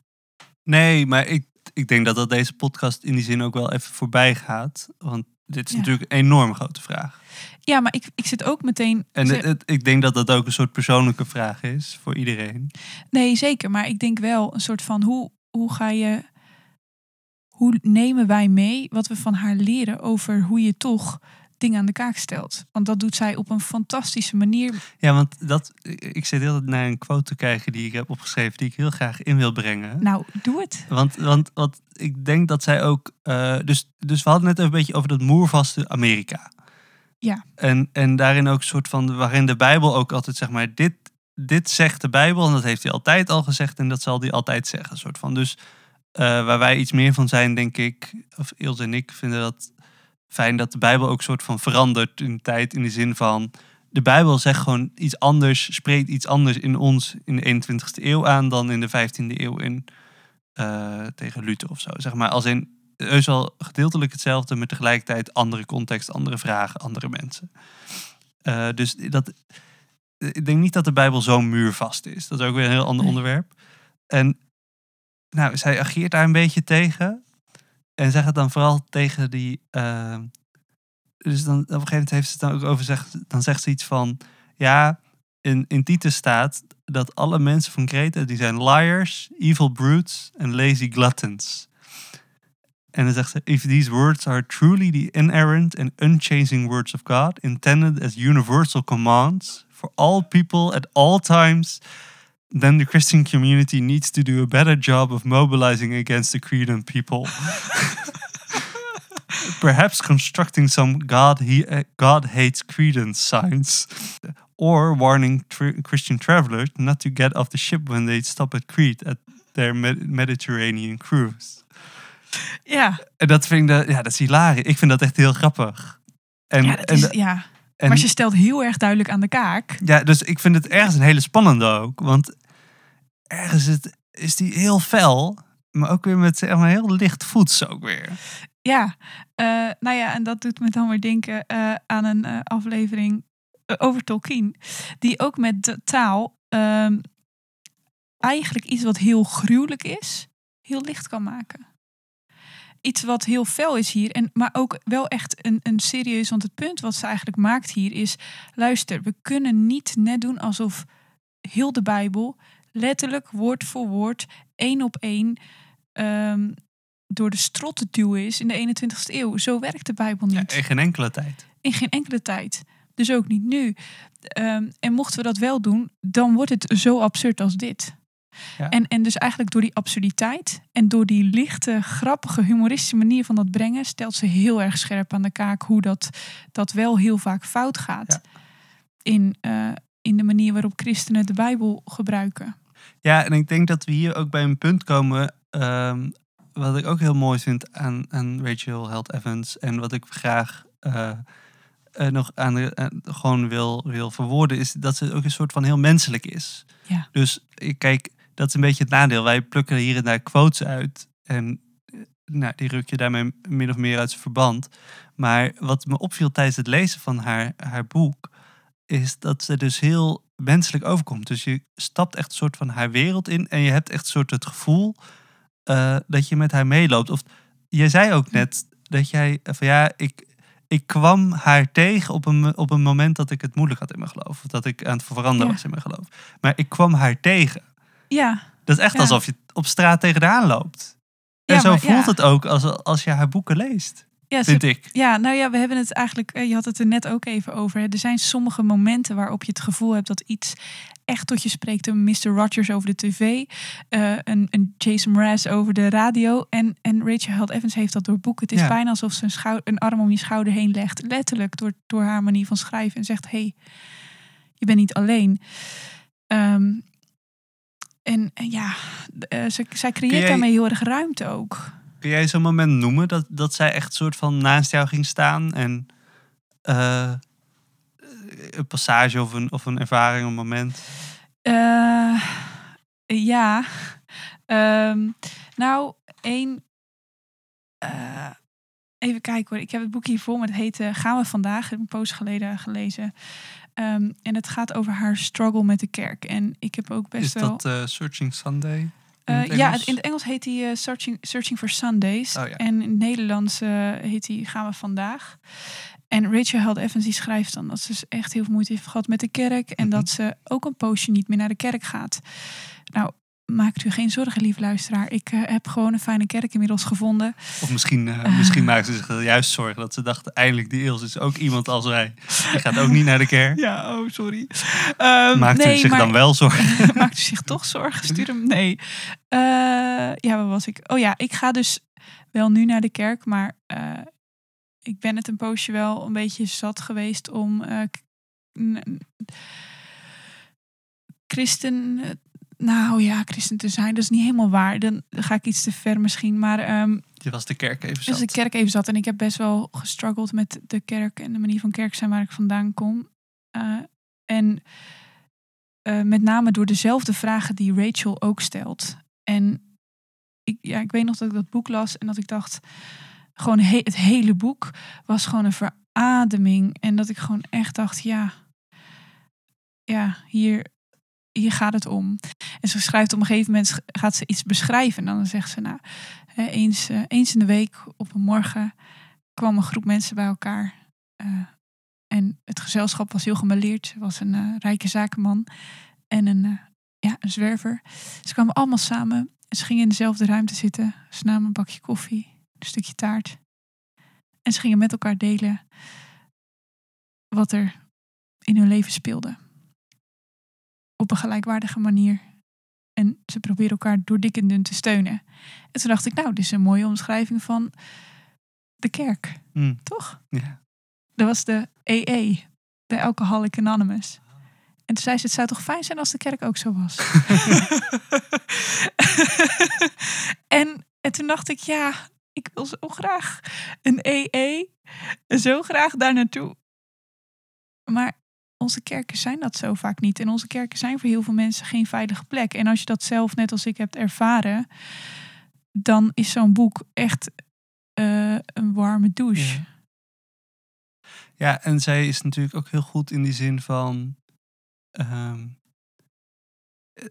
B: Nee, maar ik, ik denk dat dat deze podcast in die zin ook wel even voorbij gaat. Want dit is
A: Ja.
B: natuurlijk een enorm grote vraag.
A: Ja, maar ik, ik zit ook meteen.
B: En het- ik denk dat dat ook een soort persoonlijke vraag is voor iedereen.
A: Nee, zeker. Maar ik denk wel een soort van hoe, hoe ga je. Hoe nemen wij mee wat we van haar leren over hoe je toch dingen aan de kaak stelt? Want dat doet zij op een fantastische manier.
B: Ja, want dat, ik zit heel naar een quote te kijken die ik heb opgeschreven, die ik heel graag in wil brengen.
A: Nou, doe het.
B: Want, want, want ik denk dat zij ook. eh, dus, dus we hadden net even een beetje over dat moervaste Amerika.
A: Ja.
B: En, en daarin ook een soort van. waarin de Bijbel ook altijd zeg maar. Dit, dit zegt de Bijbel en dat heeft hij altijd al gezegd en dat zal hij altijd zeggen. Soort van. Dus eh, waar wij iets meer van zijn, denk ik. of Ilse en ik vinden dat fijn dat de Bijbel ook soort van verandert in de tijd. In de zin van. De Bijbel zegt gewoon iets anders, spreekt iets anders in ons in de 21ste eeuw aan dan in de 15e eeuw in eh, tegen Luther of zo. Zeg maar als in heus wel gedeeltelijk hetzelfde, maar tegelijkertijd andere context, andere vragen, andere mensen. Eh, dus dat, ik denk niet dat de Bijbel zo muurvast is. Dat is ook weer een heel ander
A: Nee.
B: onderwerp. En nou, zij ageert daar een beetje tegen. En zegt het dan vooral tegen die. eh, dus dan op een gegeven moment heeft ze dan ook over zegt, dan zegt ze iets van ja, in, in Titus staat dat alle mensen van Kreta die zijn liars, evil brutes en lazy gluttons. En dan zegt ze: If these words are truly the inerrant and unchanging words of God, intended as universal commands for all people at all times, then the Christian community needs to do a better job of mobilizing against the creedent people. Perhaps constructing some God, he, uh, God hates credence signs. Or warning tr- Christian travelers not to get off the ship when they stop at Crete at their Med- Mediterranean cruise.
A: Ja,
B: En dat vind ik, ja, dat is hilarisch. Ik vind dat echt heel grappig. En,
A: ja, dat
B: en,
A: is, ja.
B: En-
A: maar ze stelt heel erg duidelijk aan de kaak.
B: ja, dus ik vind het ergens een hele spannende ook. Want ergens is, het, is die heel fel, maar ook weer met zeg maar, heel licht voets ook weer.
A: Ja, eh, nou ja, en dat doet me dan weer denken eh, aan een eh, aflevering over Tolkien. Die ook met de taal ehm, eigenlijk iets wat heel gruwelijk is, heel licht kan maken. Iets wat heel fel is hier, en, maar ook wel echt een, een serieus. Want het punt wat ze eigenlijk maakt hier is: luister, we kunnen niet net doen alsof heel de Bijbel letterlijk woord voor woord, één op één, ehm, door de strot te duwen is in de 21ste eeuw. Zo werkt de Bijbel
B: Ja,
A: niet.
B: in geen enkele tijd.
A: in geen enkele tijd. Dus ook niet nu. Ehm, en mochten we dat wel doen, dan wordt het zo absurd als dit.
B: Ja.
A: En, en dus eigenlijk door die absurditeit en door die lichte, grappige, humoristische manier van dat brengen, stelt ze heel erg scherp aan de kaak hoe dat, dat wel heel vaak fout gaat. In, eh, in de manier waarop christenen de Bijbel gebruiken.
B: Ja, en ik denk dat we hier ook bij een punt komen. ehm, wat ik ook heel mooi vind aan, aan Rachel Held Evans. En wat ik graag eh, eh, nog aan de, aan- gewoon wil, wil verwoorden. Is dat ze ook een soort van heel menselijk is.
A: Ja.
B: Dus ik kijk, dat is een beetje het nadeel. Wij plukken hier en daar quotes uit. En eh, nou, die ruk je daarmee min of meer uit zijn verband. Maar wat me opviel tijdens het lezen van haar, haar boek. Is dat ze dus heel menselijk overkomt. Dus je stapt echt een soort van haar wereld in. En je hebt echt een soort het gevoel eh, dat je met haar meeloopt. Of jij zei ook net dat jij eh, van ja, ik, ik kwam haar tegen op een, op een moment dat ik het moeilijk had in mijn geloof. Of dat ik aan het veranderen
A: Ja.
B: was in mijn geloof. Maar ik kwam haar tegen.
A: Ja,
B: Dat is echt
A: Ja.
B: alsof je op straat tegen haar aanloopt. En
A: Ja,
B: zo
A: maar-
B: voelt
A: ja.
B: het ook als, als je haar boeken leest,
A: ja,
B: vind ik.
A: Ja, nou ja, we hebben het eigenlijk, eh, je had het er net ook even over. hè. Er zijn sommige momenten waarop je het gevoel hebt dat iets echt tot je spreekt. Een Mr. Rogers over de tv, eh, een, een Jason Mraz over de radio. En, en Rachel Held Evans heeft dat door boeken. Het is
B: Ja.
A: bijna alsof ze een, schou- een arm om je schouder heen legt. Letterlijk door, door haar manier van schrijven. En zegt, hey, je bent niet alleen. Ehm, en, en ja, eh, ze, zij creëert
B: jij-
A: daarmee heel erg ruimte ook.
B: Kun jij zo'n moment noemen dat, dat zij echt soort van naast jou ging staan en eh, een passage of een, of een ervaring, een moment?
A: Eh, ja. Ehm, nou, één. even kijken hoor. Ik heb het boek hier voor me. Het heet Gaan we vandaag. Ik heb een poos geleden gelezen. Ehm, en het gaat over haar struggle met de kerk. En ik heb ook best
B: Is
A: wel.
B: dat eh, Searching Sunday? in
A: Eh, ja, in het Engels heet hij eh, Searching, Searching for Sundays.
B: Oh ja.
A: En in het Nederlands heet hij Gaan we vandaag. En Rachel Held Evans die schrijft dan dat ze dus echt heel veel moeite heeft gehad met de kerk. En
B: Mhm.
A: dat ze ook een poosje niet meer naar de kerk gaat. Nou, maakt u geen zorgen, lief luisteraar. Ik eh, heb gewoon een fijne kerk inmiddels gevonden.
B: Of misschien, eh, misschien maakten ze zich juist zorgen dat ze dachten, eindelijk die Ilse is ook iemand als wij. Die gaat ook niet naar de kerk.
A: Ja, oh, sorry. Ehm,
B: Maakt
A: nee,
B: u zich
A: maar-
B: dan wel zorgen?
A: Maakt u zich toch zorgen? Stuur hem. Nee. Ja, waar was ik? Oh ja, ik ga dus wel nu naar de kerk, maar ik ben het een poosje wel een beetje zat geweest om christen. Nou ja, christen te zijn, dat is niet helemaal waar. Dan ga ik iets te ver misschien. Maar ehm,
B: Je was de kerk even
A: dus
B: zat.
A: de kerk even zat. En ik heb best wel gestruggeld met de kerk en de manier van kerk zijn waar ik vandaan kom. Eh, en eh, met name door dezelfde vragen die Rachel ook stelt. En ik, ja, ik weet nog dat ik dat boek las en dat ik dacht, gewoon he- het hele boek was gewoon een verademing. En dat ik gewoon echt dacht, ja, ja, hier, hier gaat het om. En ze schrijft op een gegeven moment, gaat ze iets beschrijven. En dan zegt ze, nou, eens, eh, eens in de week op een morgen kwam een groep mensen bij elkaar. Eh, en het gezelschap was heel gemaleerd. Ze was een eh, rijke zakenman en een, ja, een zwerver. Ze kwamen allemaal samen. Ze gingen in dezelfde ruimte zitten. Ze namen een bakje koffie. een stukje taart. En ze gingen met elkaar delen wat er in hun leven speelde. Op een gelijkwaardige manier. En ze proberen elkaar door dik en dun te steunen. En toen dacht ik, nou, dit is een mooie omschrijving van de kerk,
B: Mm,
A: toch?
B: ja.
A: Dat was de EE, de Alcoholic Anonymous. En toen zei ze, het zou toch fijn zijn als de kerk ook zo was. en, en toen dacht ik, ja, ik wil zo graag een EE. Zo graag daar naartoe. Maar onze kerken zijn dat zo vaak niet. En onze kerken zijn voor heel veel mensen geen veilige plek. En als je dat zelf net als ik hebt ervaren, dan is zo'n boek echt eh, een warme douche.
B: Ja. Ja, en zij is natuurlijk ook heel goed in die zin van. ehm,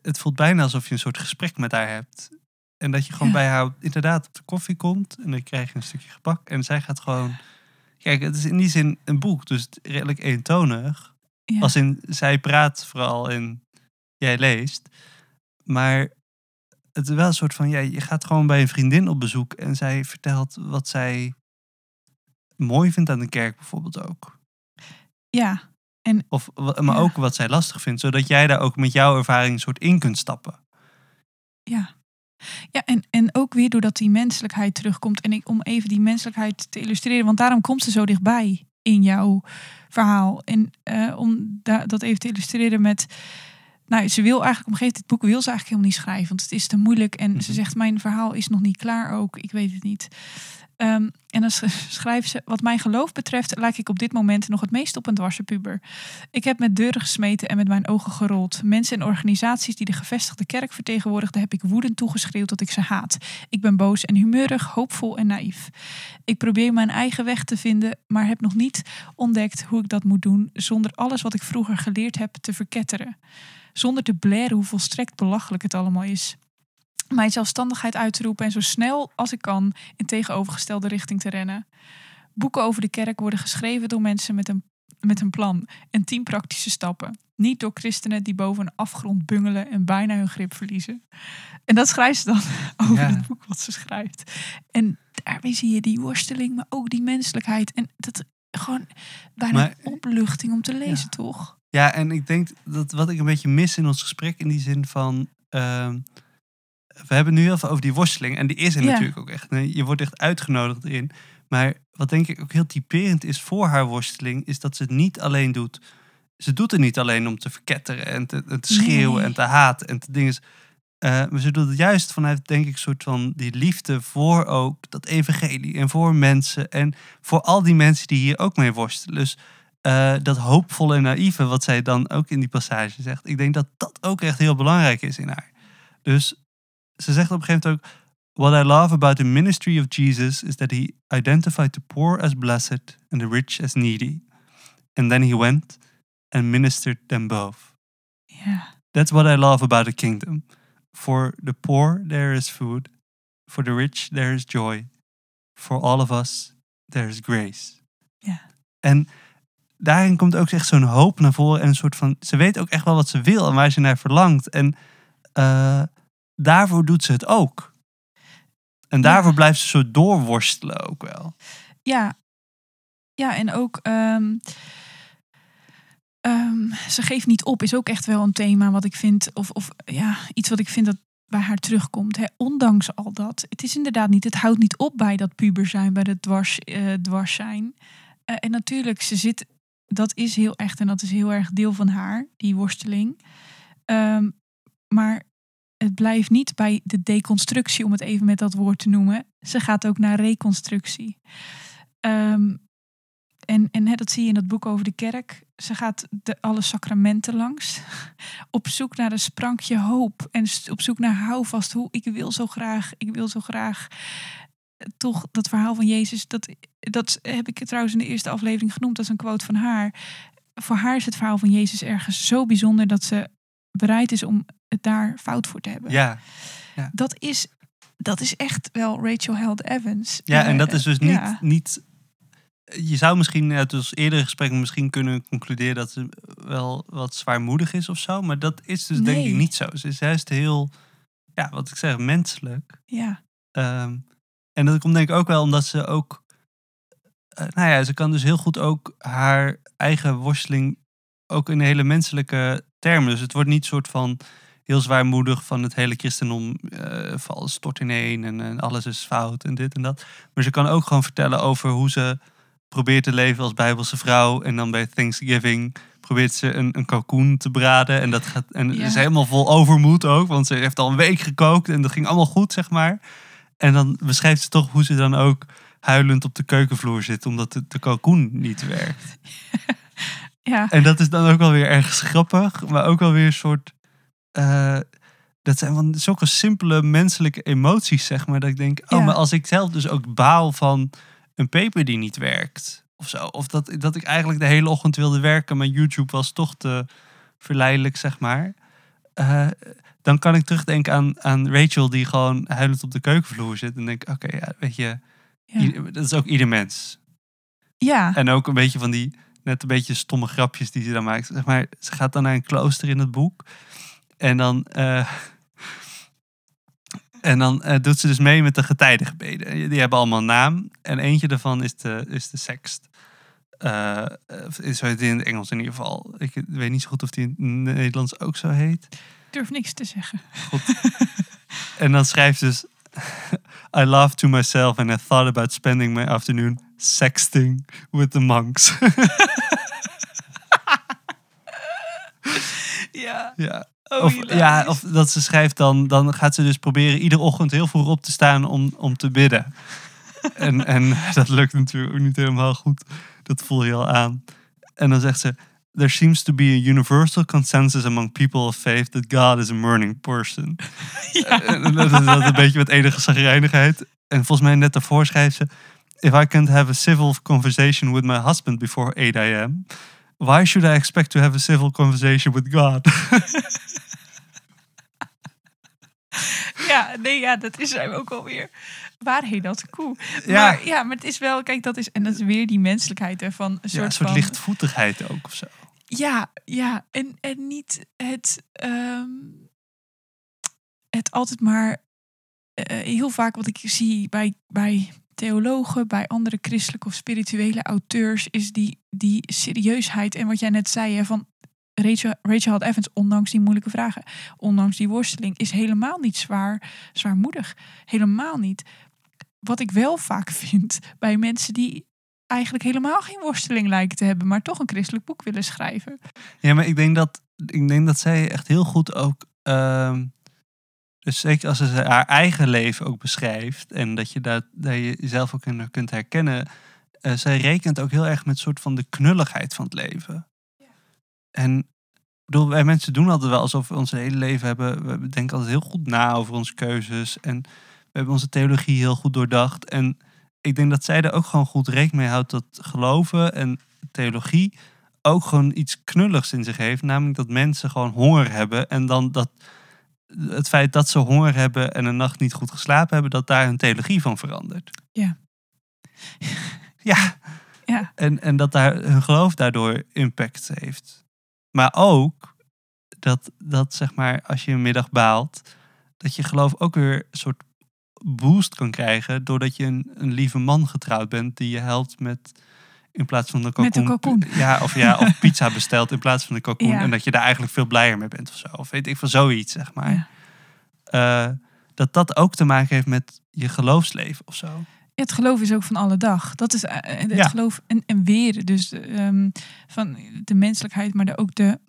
B: het voelt bijna alsof je een soort gesprek met haar hebt. En dat je gewoon
A: Ja.
B: bij haar inderdaad op de koffie komt. En dan krijg je een stukje gebak. En zij gaat gewoon. Kijk, het is in die zin een boek, dus redelijk eentonig.
A: Ja.
B: Als in, zij praat vooral en jij leest. Maar het is wel een soort van, ja, je gaat gewoon bij een vriendin op bezoek en zij vertelt wat zij mooi vindt aan de kerk bijvoorbeeld ook.
A: ja,
B: Of, wa- maar
A: Ja.
B: ook wat zij lastig vindt, zodat jij daar ook met jouw ervaring een soort in kunt stappen.
A: Ja. Ja, en, en ook weer doordat die menselijkheid terugkomt. En ik, om even die menselijkheid te illustreren, want daarom komt ze zo dichtbij in jouw verhaal. En eh, om da- dat even te illustreren met. Nou, ze wil eigenlijk op een gegeven moment, dit boek wil ze eigenlijk helemaal niet schrijven, want het is te moeilijk. En ze
B: Mhm.
A: zegt, mijn verhaal is nog niet klaar ook, ik weet het niet. Ehm, en dan sch- schrijft ze, wat mijn geloof betreft, lijk ik op dit moment nog het meest op een dwarsenpuber. Ik heb met deuren gesmeten en met mijn ogen gerold. Mensen en organisaties die de gevestigde kerk vertegenwoordigden, heb ik woedend toegeschreeuwd dat ik ze haat. Ik ben boos en humeurig, hoopvol en naïef. Ik probeer mijn eigen weg te vinden, maar heb nog niet ontdekt hoe ik dat moet doen zonder alles wat ik vroeger geleerd heb te verketteren. Zonder te blaren hoe volstrekt belachelijk het allemaal is. Mijn zelfstandigheid uit te roepen en zo snel als ik kan in tegenovergestelde richting te rennen. Boeken over de kerk worden geschreven door mensen met een, met een plan en tien praktische stappen. Niet door christenen die boven een afgrond bungelen en bijna hun grip verliezen. En dat schrijft ze dan over
B: Ja.
A: het boek wat ze schrijft. En daarbij zie je die worsteling, maar ook die menselijkheid. En dat gewoon bijna
B: Maar-
A: een opluchting om te lezen,
B: Ja.
A: toch?
B: Ja, en ik denk dat wat ik een beetje mis in ons gesprek in die zin van. ehm, we hebben nu heel veel over die worsteling. En die is er
A: Ja.
B: natuurlijk ook echt. Je wordt echt uitgenodigd in. Maar wat denk ik ook heel typerend is voor haar worsteling, is dat ze het niet alleen doet. Ze doet het niet alleen om te verketteren en te, en te schreeuwen
A: Nee.
B: en te haten en te dingen. Eh, maar ze doet het juist vanuit, denk ik, een soort van die liefde voor ook dat evangelie en voor mensen en voor al die mensen die hier ook mee worstelen. Dus eh, dat hoopvolle en naïeve, wat zij dan ook in die passage zegt. Ik denk dat dat ook echt heel belangrijk is in haar. Dus ze zegt op een gegeven moment ook... What I love about the ministry of Jesus is that he identified the poor as blessed and the rich as needy. And then he went and ministered them both.
A: Ja,
B: That's what I love about the kingdom. For the poor there is food. For the rich there is joy. For all of us there is grace.
A: Ja.
B: En daarin komt ook echt zo'n hoop naar voren. En een soort van, ze weet ook echt wel wat ze wil en waar ze naar verlangt. En eh, daarvoor doet ze het ook. En
A: Ja.
B: daarvoor blijft ze zo doorworstelen ook wel.
A: ja. ja en ook... ehm, ehm, ze geeft niet op, is ook echt wel een thema wat ik vind... Of, of ja, iets wat ik vind dat bij haar terugkomt. Hè. Ondanks al dat. Het is inderdaad niet, het houdt niet op bij dat puber zijn, bij dat dwars, eh, dwars zijn. Eh, en natuurlijk, ze zit, dat is heel echt en dat is heel erg deel van haar, die worsteling. Ehm, maar het blijft niet bij de deconstructie, om het even met dat woord te noemen. Ze gaat ook naar reconstructie. Ehm, en en hè, dat zie je in dat boek over de kerk. Ze gaat de, alle sacramenten langs. Op zoek naar een sprankje hoop. En op zoek naar houvast. Hoe ik wil zo graag, ik wil zo graag. Toch dat verhaal van Jezus. Dat, dat heb ik trouwens in de eerste aflevering genoemd. Dat is een quote van haar. Voor haar is het verhaal van Jezus ergens zo bijzonder. Dat ze bereid is om het daar fout voor te hebben.
B: Ja,
A: Dat, is, dat is echt wel Rachel Held Evans.
B: ja en
A: Eh,
B: dat is dus niet,
A: ja.
B: niet... Je zou misschien uit ons eerdere gesprek misschien kunnen concluderen dat ze wel wat zwaarmoedig is of zo. Maar dat is dus denk ik niet zo. Ze is juist heel, ja, wat ik zeg, menselijk.
A: Ja,
B: Ehm, En dat komt denk ik ook wel omdat ze ook... eh, nou ja, ze kan dus heel goed ook haar eigen worsteling... ook in hele menselijke termen. Dus het wordt niet soort van heel zwaarmoedig van het hele christendom eh valt stort ineen en, en alles is fout en dit en dat. Maar ze kan ook gewoon vertellen over hoe ze probeert te leven als bijbelse vrouw en dan bij Thanksgiving probeert ze een, een kalkoen te braden en dat gaat en
A: Ja.
B: is helemaal vol overmoed ook, want ze heeft al een week gekookt en dat ging allemaal goed zeg maar. En dan beschrijft ze toch hoe ze dan ook huilend op de keukenvloer zit omdat de, de kalkoen niet werkt.
A: Ja,
B: En dat is dan ook wel weer ergens grappig, maar ook wel weer een soort. Eh, dat zijn van zulke simpele menselijke emoties, zeg maar. Dat ik denk, oh,
A: Ja.
B: maar als ik zelf dus ook baal van een paper die niet werkt. Of zo. Of dat, dat ik eigenlijk de hele ochtend wilde werken, maar YouTube was toch te verleidelijk, zeg maar. Eh, dan kan ik terugdenken aan, aan Rachel, die gewoon huilend op de keukenvloer zit. En denk, oké, ja, weet je,
A: ja.
B: ieder- dat is ook ieder mens.
A: ja.
B: En ook een beetje van die, net een beetje stomme grapjes die ze dan maakt. Zeg maar, ze gaat dan naar een klooster in het boek. En dan, eh, en dan eh, doet ze dus mee met de getijdengebeden. Die hebben allemaal een naam. En eentje daarvan is de, is de sext. Eh, is zo heet die in het Engels in ieder geval. Ik weet niet zo goed of die in het Nederlands ook zo heet.
A: Ik durf niks te zeggen.
B: En dan schrijft ze dus... I laughed to myself and I thought about spending my afternoon sexting with the monks.
A: Ja.
B: ja.
A: Oh,
B: Of, ja, of dat ze schrijft dan, dan gaat ze dus proberen iedere ochtend heel vroeg op te staan om, om te bidden. en, en dat lukt natuurlijk ook niet helemaal goed. Dat voel je al aan. En dan zegt ze, there seems to be a universal consensus among people of faith that God is a morning person. En dat is dat een beetje met enige zagrijnigheid. En volgens mij net daarvoor schrijft ze, if I can't have a civil conversation with my husband before 8 a.m., why should I expect to have a civil conversation with God?
A: Ja, nee, ja, dat is hem ook alweer. Waarheen dat koe.
B: Ja.
A: Maar ja, maar het is wel, kijk, dat is, en dat is weer die menselijkheid ervan. Een soort,
B: ja, een soort
A: van,
B: lichtvoetigheid ook of zo.
A: Ja, ja, en, en niet het, ehm, het altijd maar eh, heel vaak wat ik zie bij, bij theologen, bij andere christelijke of spirituele auteurs, is die, die serieusheid. En wat jij net zei, hè, van Rachel, Rachel Held Evans, ondanks die moeilijke vragen, ondanks die worsteling, is helemaal niet zwaar, zwaarmoedig. Helemaal niet. Wat ik wel vaak vind bij mensen die eigenlijk helemaal geen worsteling lijken te hebben, maar toch een christelijk boek willen schrijven.
B: Ja, maar ik denk dat, ik denk dat zij echt heel goed ook. ehm, dus zeker als ze haar eigen leven ook beschrijft. En dat je daar, daar je jezelf ook in kunt herkennen. eh, zij rekent ook heel erg met soort van de knulligheid van het leven. En bedoel, wij mensen doen altijd wel alsof we ons hele leven hebben. We denken altijd heel goed na over onze keuzes. En we hebben onze theologie heel goed doordacht. En ik denk dat zij er ook gewoon goed rekening mee houdt dat geloven en theologie ook gewoon iets knulligs in zich heeft. Namelijk dat mensen gewoon honger hebben. En dan dat het feit dat ze honger hebben en een nacht niet goed geslapen hebben, dat daar hun theologie van verandert.
A: Ja.
B: Ja,
A: Ja,
B: en, en dat daar hun geloof daardoor impact heeft. Maar ook dat, dat zeg maar, als je een middag baalt, dat je geloof ook weer een soort boost kan krijgen. doordat je een, een lieve man getrouwd bent die je helpt met. In plaats van de kalkoen. Ja, of, ja, of pizza bestelt in plaats van de kalkoen.
A: Ja.
B: En dat je daar eigenlijk veel blijer mee bent of zo. Of weet ik van zoiets, zeg maar.
A: Ja.
B: Eh, dat dat ook te maken heeft met je geloofsleven of zo.
A: Ja, het geloof is ook van alle dag. Dat is eh, het
B: Ja.
A: geloof en, en weer. Dus ehm, van de menselijkheid, maar de, ook de.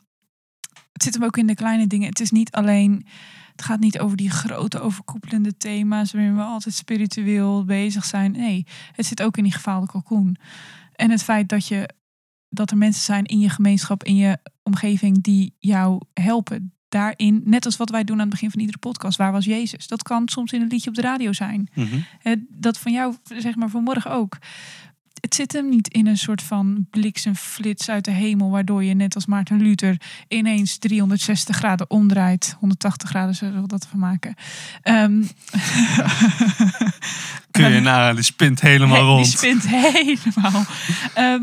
A: Het zit hem ook in de kleine dingen. Het is niet alleen. Het gaat niet over die grote overkoepelende thema's waarin we altijd spiritueel bezig zijn. Nee, het zit ook in die gefaalde kalkoen. En het feit dat je dat er mensen zijn in je gemeenschap, in je omgeving die jou helpen. Daarin, net als wat wij doen aan het begin van iedere podcast, waar was Jezus? Dat kan soms in een liedje op de radio zijn. Hè, dat van jou, zeg maar vanmorgen ook. Het zit hem niet in een soort van bliksemflits uit de hemel, waardoor je net als Maarten Luther ineens 360 graden omdraait. 180 graden zullen we dat van maken. Ehm,
B: Kun je nou, die spint helemaal
A: He-
B: rond.
A: Die spint helemaal. Ehm,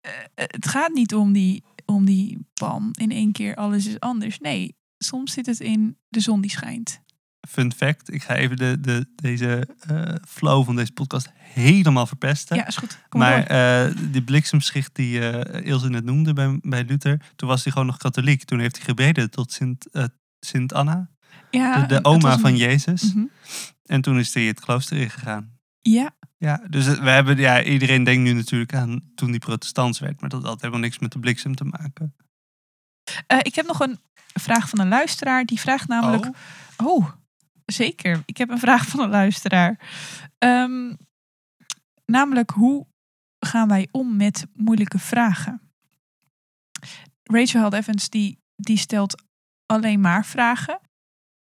A: eh, het gaat niet om die, om die bam, in één keer alles is anders. Nee, soms zit het in de zon die schijnt.
B: fun fact. Ik ga even de, de, deze eh, flow van deze podcast helemaal verpesten.
A: Ja, is goed. Kom maar
B: eh, die bliksemschicht die eh Ilse net noemde bij, bij Luther, toen was hij gewoon nog katholiek. Toen heeft hij gebeden tot Sint, Sint Anna,
A: ja,
B: de, oma
A: een-
B: van Jezus.
A: Mhm.
B: En toen is hij het klooster ingegaan.
A: Ja,
B: Ja, dus we hebben, ja, iedereen denkt nu natuurlijk aan toen die protestants werd, maar dat had helemaal niks met de bliksem te maken.
A: Eh, ik heb nog een vraag van een luisteraar. Die vraagt namelijk...
B: Oh,
A: Oh, zeker. Ik heb een vraag van een luisteraar. Ehm, namelijk, hoe gaan wij om met moeilijke vragen? Rachel Held Evans die, die stelt alleen maar vragen.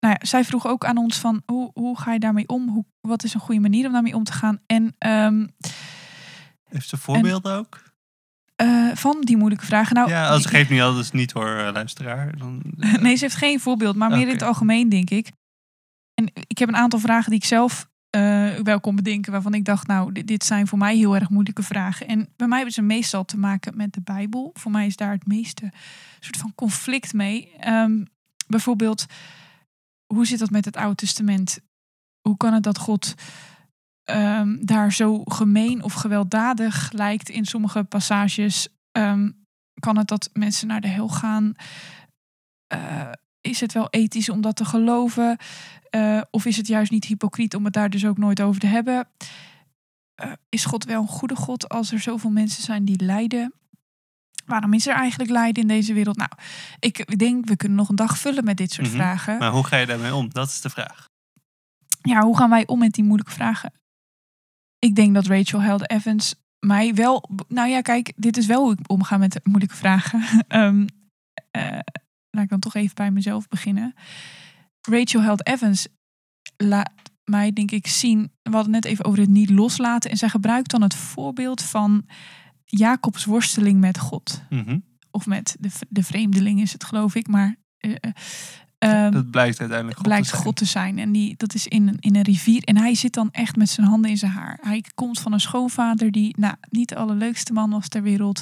A: Nou ja, zij vroeg ook aan ons van hoe, hoe ga je daarmee om? Hoe, wat is een goede manier om daarmee om te gaan? En ehm,
B: heeft ze voorbeelden ook?
A: eh, van die moeilijke vragen. Nou,
B: ja, als ze geeft niet alles niet hoor, eh, luisteraar. Dan,
A: Nee, ze heeft geen voorbeeld, maar meer in het algemeen, denk ik. En ik heb een aantal vragen die ik zelf eh, wel kon bedenken, waarvan ik dacht, nou, dit, dit zijn voor mij heel erg moeilijke vragen. En bij mij hebben ze meestal te maken met de Bijbel. Voor mij is daar het meeste soort van conflict mee. Ehm, bijvoorbeeld, hoe zit dat met het Oude Testament? Hoe kan het dat God ehm, daar zo gemeen of gewelddadig lijkt in sommige passages? Ehm, kan het dat mensen naar de hel gaan? Eh, is het wel ethisch om dat te geloven? Eh, of is het juist niet hypocriet om het daar dus ook nooit over te hebben? Eh, is God wel een goede God als er zoveel mensen zijn die lijden? Waarom is er eigenlijk lijden in deze wereld? Nou, ik denk we kunnen nog een dag vullen met dit soort
B: Mhm.
A: vragen.
B: Maar hoe ga je daarmee om? Dat is de vraag.
A: Ja, hoe gaan wij om met die moeilijke vragen? Ik denk dat Rachel Held Evans mij wel. Nou ja, kijk, dit is wel hoe ik omga met moeilijke vragen. Ehm, eh, laat ik dan toch even bij mezelf beginnen. Rachel Held Evans laat mij, denk ik, zien. We hadden net even over het niet loslaten. En zij gebruikt dan het voorbeeld van Jacobs worsteling met God.
B: Mhm.
A: Of met de, de vreemdeling is het, geloof ik. Maar. ehm,
B: dat blijkt uiteindelijk God
A: blijkt
B: te zijn.
A: God te zijn. En die, dat is in, een- in een rivier. En hij zit dan echt met zijn handen in zijn haar. Hij komt van een schoonvader die nou, niet de allerleukste man was ter wereld.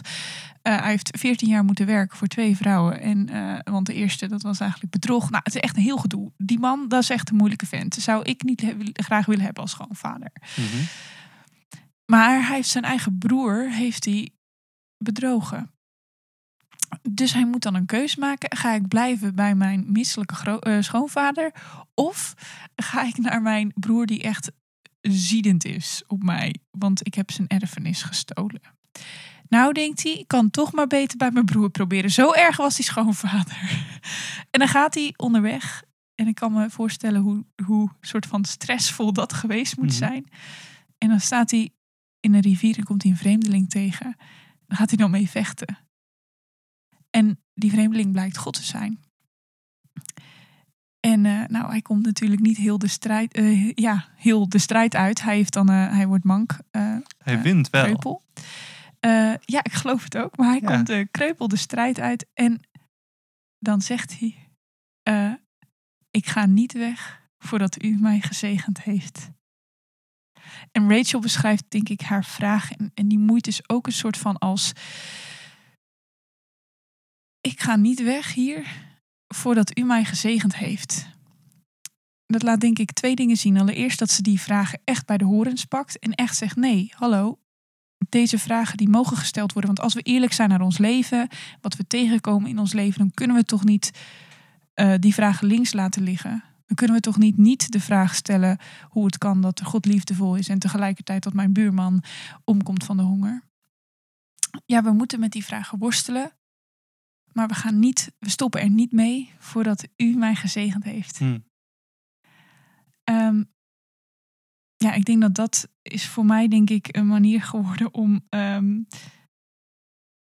A: Eh, hij heeft 14 jaar moeten werken voor twee vrouwen. En, want de eerste, dat was eigenlijk bedrog. Nou, het is echt een heel gedoe. Die man, dat is echt een moeilijke vent. Zou ik niet graag willen hebben als schoonvader.
B: Mhm.
A: Maar hij heeft zijn eigen broer heeft hij bedrogen. Dus hij moet dan een keus maken. Ga ik blijven bij mijn misselijke eh, schoonvader? Of ga ik naar mijn broer die echt ziedend is op mij? Want ik heb zijn erfenis gestolen. Nou, denkt hij, ik kan toch maar beter bij mijn broer proberen. Zo erg was die schoonvader. En dan gaat hij onderweg. En ik kan me voorstellen hoe, hoe soort van stressvol dat geweest moet
B: Mhm.
A: zijn. En dan staat hij in een rivier en komt hij een vreemdeling tegen. Dan gaat hij dan mee vechten. En die vreemdeling blijkt God te zijn. En eh, nou, hij komt natuurlijk niet heel de strijd, eh, ja, heel de strijd uit. Hij, heeft dan, eh, hij wordt mank,
B: Hij wint wel.
A: kreupel. Ja, ik geloof het ook. Maar hij
B: Ja.
A: komt de kreupel de strijd uit. En dan zegt hij... ik ga niet weg voordat u mij gezegend heeft. En Rachel beschrijft, denk ik, haar vraag. En, die moeite is ook een soort van als... Ik ga niet weg hier voordat u mij gezegend heeft. Dat laat denk ik twee dingen zien. Allereerst dat ze die vragen echt bij de horens pakt. En echt zegt, nee, hallo. Deze vragen die mogen gesteld worden. Want als we eerlijk zijn naar ons leven, wat we tegenkomen in ons leven, dan kunnen we toch niet eh, die vragen links laten liggen. Dan kunnen we toch niet niet de vraag stellen hoe het kan dat God liefdevol is en tegelijkertijd dat mijn buurman omkomt van de honger. Ja, we moeten met die vragen worstelen. Maar we gaan niet, we stoppen er niet mee voordat u mij gezegend heeft.
B: Hm.
A: Ehm, ja, ik denk dat dat is voor mij denk ik een manier geworden om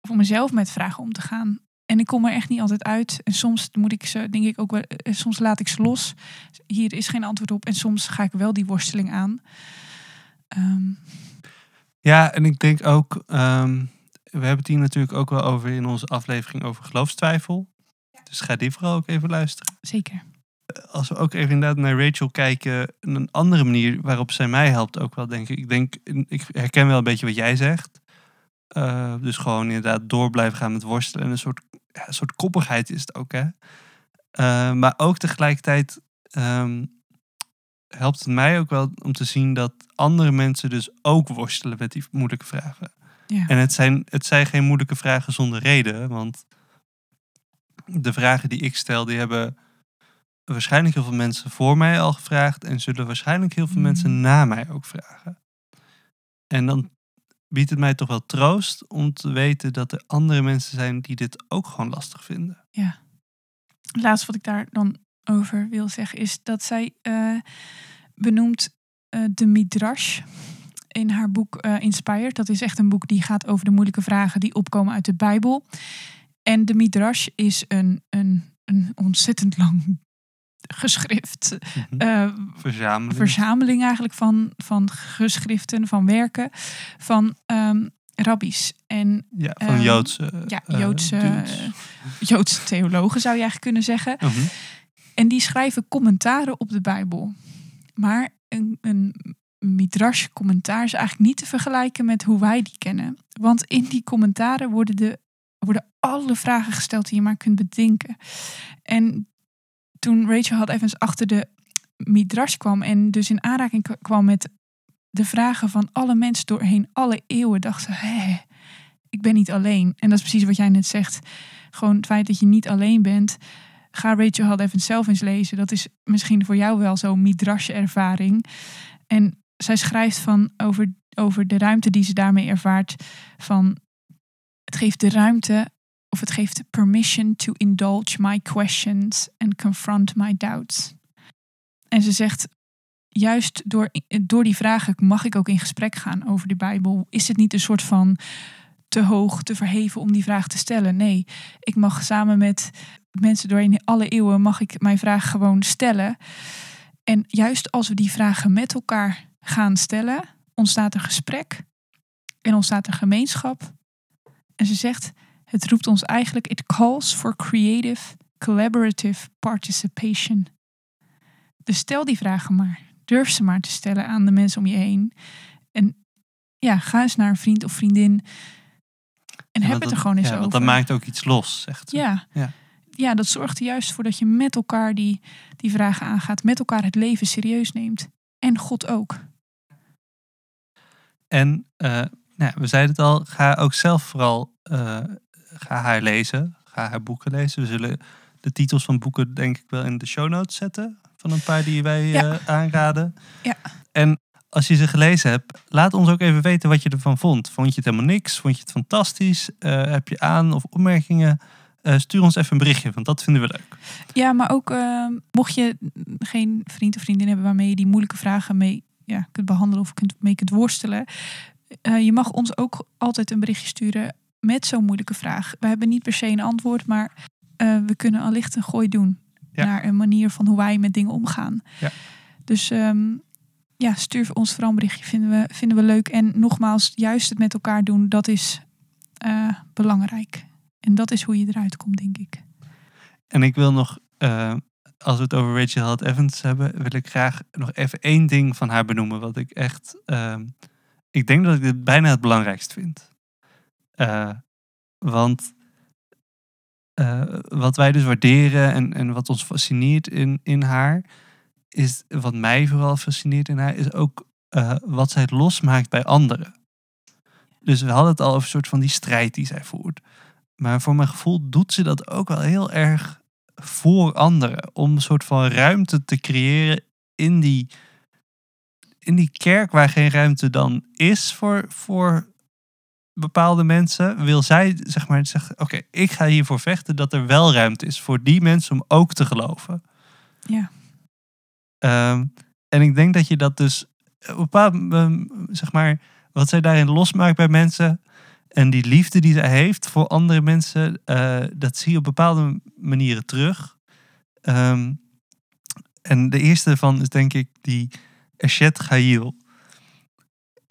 A: voor mezelf met vragen om te gaan. En ik kom er echt niet altijd uit. En soms moet ik ze, denk ik ook wel, eh, soms laat ik ze los. Hier is geen antwoord op. En soms ga ik wel die worsteling aan. Ehm,
B: Ja, en ik denk ook, ehm, we hebben het hier natuurlijk ook wel over in onze aflevering over geloofstwijfel. Dus ga die vooral ook even luisteren.
A: zeker.
B: Als we ook even inderdaad naar Rachel kijken, een andere manier waarop zij mij helpt ook wel, denk ik. Ik denk, ik herken wel een beetje wat jij zegt. Eh, dus gewoon inderdaad door blijven gaan met worstelen. En een soort, ja, een soort koppigheid is het ook, hè. Eh, maar ook tegelijkertijd, ehm, helpt het mij ook wel om te zien dat andere mensen dus ook worstelen met die moeilijke vragen.
A: Ja.
B: En het zijn, het zijn geen moeilijke vragen zonder reden, want de vragen die ik stel, die hebben waarschijnlijk heel veel mensen voor mij al gevraagd en zullen waarschijnlijk heel veel mensen na mij ook vragen. En dan biedt het mij toch wel troost om te weten dat er andere mensen zijn die dit ook gewoon lastig vinden.
A: Het laatste wat ik daar dan over wil zeggen is dat zij eh, benoemt eh, de Midrash in haar boek eh, Inspired. Dat is echt een boek die gaat over de moeilijke vragen die opkomen uit de Bijbel. En de Midrash is een, een, een ontzettend lang geschrift.
B: Mhm.
A: eh,
B: Verzameling.
A: verzameling eigenlijk van, van geschriften, van werken van rabbies. En
B: ja, van
A: ehm,
B: Joodse.
A: ja,
B: eh,
A: Joodse,
B: dudes.
A: Joodse theologen zou je eigenlijk kunnen zeggen.
B: Mhm.
A: En die schrijven commentaren op de Bijbel. Maar een, een midrash commentaar is eigenlijk niet te vergelijken met hoe wij die kennen. Want in die commentaren worden, de, worden alle vragen gesteld die je maar kunt bedenken. En toen Rachel Held Evans achter de midrash kwam en dus in aanraking kwam met de vragen van alle mensen doorheen alle eeuwen, dacht ze, hé, ik ben niet alleen. En dat is precies wat jij net zegt. Gewoon het feit dat je niet alleen bent. Ga Rachel Held Evans zelf eens lezen. Dat is misschien voor jou wel zo'n midrash-ervaring. En zij schrijft van over, over de ruimte die ze daarmee ervaart. Van het geeft de ruimte of het geeft permission to indulge my questions and confront my doubts. En ze zegt, juist door, door die vragen mag ik ook in gesprek gaan over de Bijbel. Is het niet een soort van te hoog, te verheven om die vraag te stellen? Nee, ik mag samen met mensen doorheen alle eeuwen mag ik mijn vraag gewoon stellen. En juist als we die vragen met elkaar gaan stellen, ontstaat er gesprek en ontstaat er gemeenschap. En ze zegt, het roept ons eigenlijk, it calls for creative, collaborative participation. Dus stel die vragen maar. Durf ze maar te stellen aan de mensen om je heen. En ja, ga eens naar een vriend of vriendin. En
B: Ja,
A: heb het er gewoon eens
B: ja,
A: over.
B: Want dat maakt ook iets los, zegt ze.
A: Ja.
B: Ja.
A: ja. dat zorgt er juist voor dat je met elkaar die, die vragen aangaat. Met elkaar het leven serieus neemt. En God ook.
B: En eh, nou ja, we zeiden het al, ga ook zelf vooral eh, ga haar lezen. Ga haar boeken lezen. We zullen de titels van boeken denk ik wel in de show notes zetten. Van een paar die wij
A: Ja.
B: eh, aanraden.
A: Ja.
B: En als je ze gelezen hebt, laat ons ook even weten wat je ervan vond. Vond je het helemaal niks? Vond je het fantastisch? Eh, heb je aan of opmerkingen? Eh, stuur ons even een berichtje, want dat vinden we leuk.
A: Ja, maar ook mocht je geen vriend of vriendin hebben waarmee je die moeilijke vragen mee ja, kunt behandelen of kunt, mee kunt worstelen. je mag ons ook altijd een berichtje sturen met zo'n moeilijke vraag. We hebben niet per se een antwoord, maar eh, we kunnen allicht een gooi doen
B: Ja.
A: naar een manier van hoe wij met dingen omgaan.
B: Ja.
A: Dus ehm, ja, stuur ons vooral een berichtje, vinden we, vinden we leuk. En nogmaals, juist het met elkaar doen, dat is eh, belangrijk. En dat is hoe je eruit komt, denk ik.
B: En ik wil nog, eh, als we het over Rachel Held Evans hebben, wil ik graag nog even één ding van haar benoemen. Wat ik echt, ehm, ik denk dat ik dit bijna het belangrijkst vind. Eh, want eh, wat wij dus waarderen en, en wat ons fascineert in, in haar, is wat mij vooral fascineert in haar, is ook eh, wat zij losmaakt bij anderen. Dus we hadden het al over een soort van die strijd die zij voert. Maar voor mijn gevoel doet ze dat ook wel heel erg voor anderen. Om een soort van ruimte te creëren in die, in die kerk waar geen ruimte dan is voor, voor bepaalde mensen. Wil zij zeg maar zeggen, oké, ik ga hiervoor vechten dat er wel ruimte is voor die mensen om ook te geloven.
A: Ja.
B: Ehm, en ik denk dat je dat dus op bepaald, ehm, zeg maar, wat zij daarin losmaakt bij mensen en die liefde die zij heeft voor andere mensen, eh, dat zie je op bepaalde manieren terug. Ehm, en de eerste van is denk ik die Eshet Gail.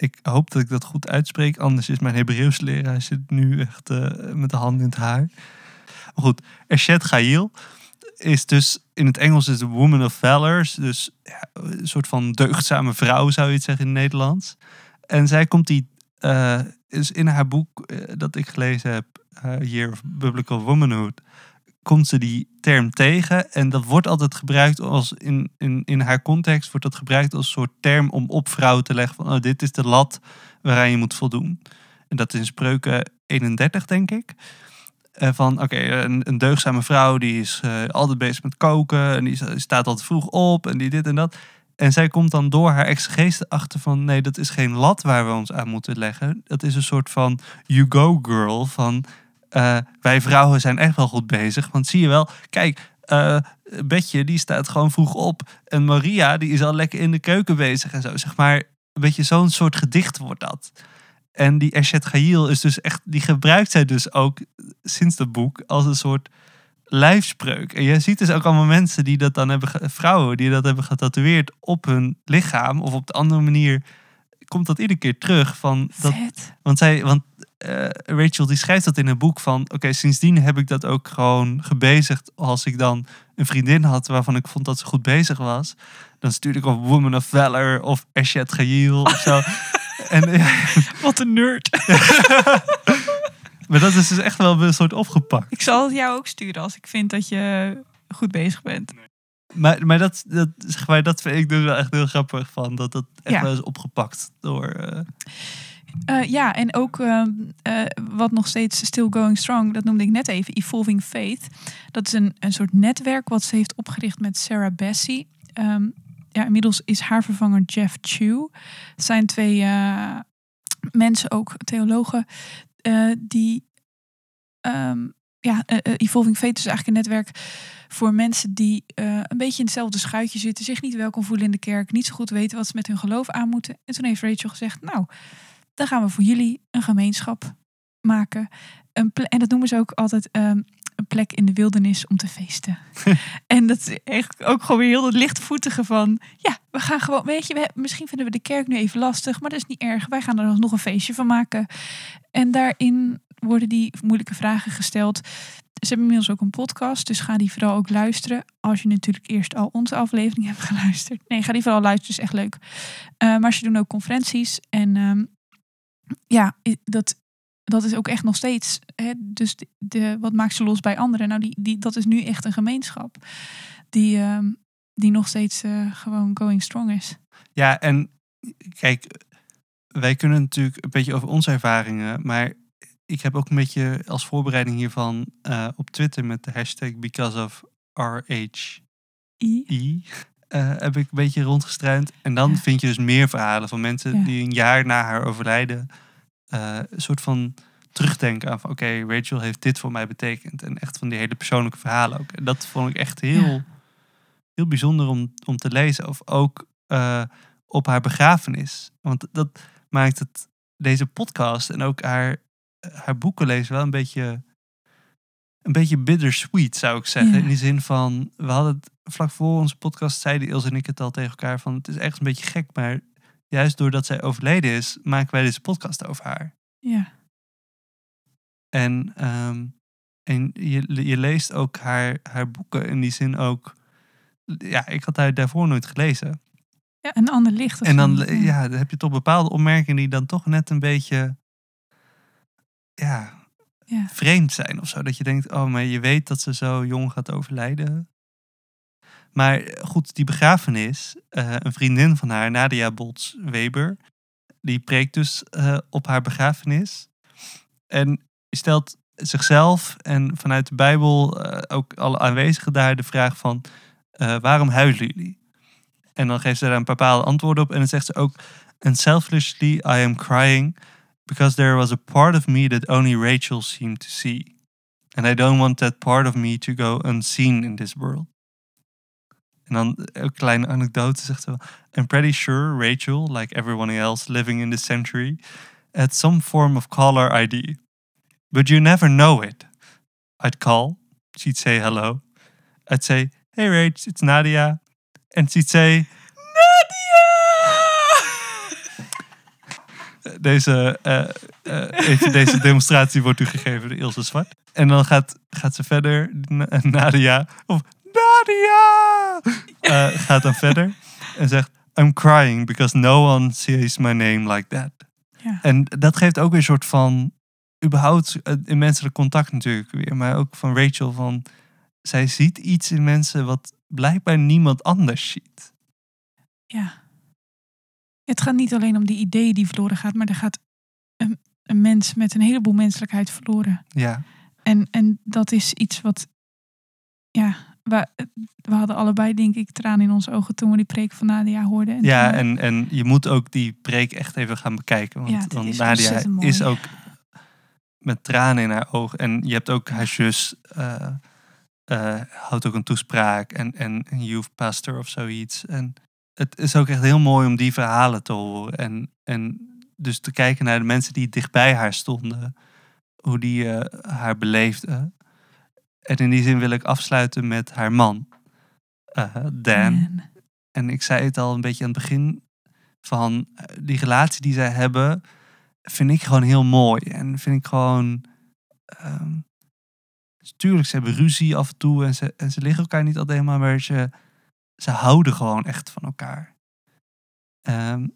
B: Ik hoop dat ik dat goed uitspreek, anders is mijn Hebreeuws leraar zit nu echt eh, met de hand in het haar. Goed, Eshet Gail is dus in het Engels is de Woman of Valor, dus een soort van deugdzame vrouw zou je het zeggen in het Nederlands. En zij komt die, eh, is in haar boek eh, dat ik gelezen heb, Year of Biblical Womanhood, komt ze die term tegen. En dat wordt altijd gebruikt als in, in, in haar context wordt dat gebruikt als een soort term om op vrouwen te leggen van oh, dit is de lat waaraan je moet voldoen. En dat is in spreuken 31, denk ik. Eh, van oké, een, een deugzame vrouw die is eh, altijd bezig met koken en die staat altijd vroeg op en die dit en dat. En zij komt dan door haar exegese achter van nee, dat is geen lat waar we ons aan moeten leggen. Dat is een soort van you go girl van eh, wij vrouwen zijn echt wel goed bezig. Want zie je wel, kijk, eh Betje die staat gewoon vroeg op en Maria die is al lekker in de keuken bezig en zo. Zeg maar, een beetje zo'n soort gedicht wordt dat. En die Eshet Gail is dus echt, die gebruikt zij dus ook sinds dat boek als een soort lijfspreuk. En je ziet dus ook allemaal mensen die dat dan hebben, vrouwen die dat hebben getatoeëerd op hun lichaam of op de andere manier komt dat iedere keer terug van dat,
A: Vet.
B: want zij, want eh, Rachel die schrijft dat in een boek van oké, sindsdien heb ik dat ook gewoon gebezigd als ik dan een vriendin had waarvan ik vond dat ze goed bezig was. Dan stuurde ik op Woman of Valor of Eshet Gail of zo. en ja,
A: Wat een nerd.
B: maar dat is dus echt wel een soort opgepakt.
A: Ik zal het jou ook sturen als ik vind dat je goed bezig bent.
B: Maar, maar dat, dat, zeg maar, dat vind ik dus wel echt heel grappig van. Dat dat echt
A: Ja.
B: wel is opgepakt door... eh,
A: Eh, ja, en ook ehm, eh, wat nog steeds Still Going Strong, dat noemde ik net even, Evolving Faith. Dat is een, een soort netwerk wat ze heeft opgericht met Sarah Bessie. Ehm, ja, inmiddels is haar vervanger Jeff Chew. Het zijn twee mensen, ook theologen, die... ehm, ja, eh, eh, Evolving Faith is eigenlijk een netwerk voor mensen die eh, een beetje in hetzelfde schuitje zitten, zich niet welkom voelen in de kerk, niet zo goed weten wat ze met hun geloof aan moeten. En toen heeft Rachel gezegd, nou, dan gaan we voor jullie een gemeenschap maken. Een en dat noemen ze ook altijd ehm, een plek in de wildernis om te feesten. en dat is echt ook gewoon weer heel het lichtvoetige van... Ja, we gaan gewoon... Weet je, we, misschien vinden we de kerk nu even lastig... maar dat is niet erg. Wij gaan er nog een feestje van maken. En daarin worden die moeilijke vragen gesteld. Ze hebben inmiddels ook een podcast, dus ga die vooral ook luisteren. Als je natuurlijk eerst al onze aflevering hebt geluisterd. Nee, ga die vooral luisteren, is echt leuk. Eh, maar ze doen ook conferenties. En ehm, ja, dat, dat is ook echt nog steeds. Hè, dus de- wat maakt ze los bij anderen? Nou, die, die, dat is nu echt een gemeenschap. Die, ehm, die nog steeds eh, gewoon going strong is.
B: Ja, en kijk, wij kunnen natuurlijk een beetje over onze ervaringen, maar ik heb ook een beetje als voorbereiding hiervan eh, op Twitter met de hashtag because of RHE
A: I.
B: eh, heb ik een beetje rondgestruind. En dan
A: Ja.
B: vind je dus meer verhalen van mensen
A: Ja.
B: die een jaar na haar overlijden eh, een soort van terugdenken aan van oké, Rachel heeft dit voor mij betekend. En echt van die hele persoonlijke verhalen ook. En dat vond ik echt heel,
A: Ja.
B: heel bijzonder om, om te lezen. Of ook op haar begrafenis. Want dat maakt het, deze podcast en ook haar, haar boeken lezen wel een beetje, een beetje bittersweet, zou ik zeggen.
A: Ja.
B: In die zin van, we hadden het vlak voor onze podcast, zeiden Ilse en ik het al tegen elkaar van, het is echt een beetje gek, maar juist doordat zij overleden is, maken wij deze podcast over haar.
A: Ja.
B: En, ehm, en je, je leest ook haar, haar boeken in die zin ook. Ja, ik had haar daarvoor nooit gelezen.
A: ja, een ander licht.
B: En dan,
A: zo.
B: ja. dan heb je toch bepaalde opmerkingen die dan toch net een beetje. Ja,
A: Ja.
B: vreemd zijn of zo. Dat je denkt, oh, maar je weet dat ze zo jong gaat overlijden. Maar eh, goed, die begrafenis, eh, een vriendin van haar, Nadia Bots Weber, die preekt dus eh, op haar begrafenis. En stelt zichzelf en vanuit de Bijbel ook alle aanwezigen daar de vraag van, waarom huilen jullie? En dan geeft ze daar een bepaalde antwoord op en dan zegt ze ook, and selfishly I am crying because there was a part of me that only Rachel seemed to see. And I don't want that part of me to go unseen in this world. En dan eh, een kleine anekdote zegt ze. I'm pretty sure Rachel, like everyone else living in this century, had some form of caller ID. But you never know it. I'd call, she'd say hello. I'd say, hey Rach, it's Nadia. And she'd say, deze, eh, eh, deze demonstratie wordt u gegeven door Ilse Zwart. En dan gaat, gaat ze verder, Na- Nadia, of Nadia, eh, gaat dan verder en zegt, I'm crying because no one says my name like that.
A: Ja.
B: En dat geeft ook weer een soort van, überhaupt in menselijk contact natuurlijk weer, maar ook van Rachel van, zij ziet iets in mensen wat blijkbaar niemand anders ziet.
A: Ja. Het gaat niet alleen om die ideeën die verloren gaat, maar er gaat een, een mens met een heleboel menselijkheid verloren.
B: Ja,
A: En, en dat is iets wat, ja, we, we hadden allebei denk ik tranen in onze ogen toen we die preek van Nadia hoorden. En
B: ja
A: toen-
B: en, en je moet ook die preek echt even gaan bekijken. Want,
A: Ja, dit
B: want
A: is
B: Nadia is ook met tranen in haar ogen. En je hebt ook haar zus, eh, eh, houdt ook een toespraak. En, en een youth pastor of zoiets. En het is ook echt heel mooi om die verhalen te horen. En, en dus te kijken naar de mensen die dichtbij haar stonden. Hoe die eh, haar beleefden. En in die zin wil ik afsluiten met haar man. eh, Dan.
A: Man.
B: En ik zei het al een beetje aan het begin van eh, die relatie die zij hebben, vind ik gewoon heel mooi. En vind ik gewoon. ehm tuurlijk, ze hebben ruzie af en toe en ze, en ze liggen elkaar niet altijd helemaal, maar ze houden gewoon echt van elkaar. Ehm,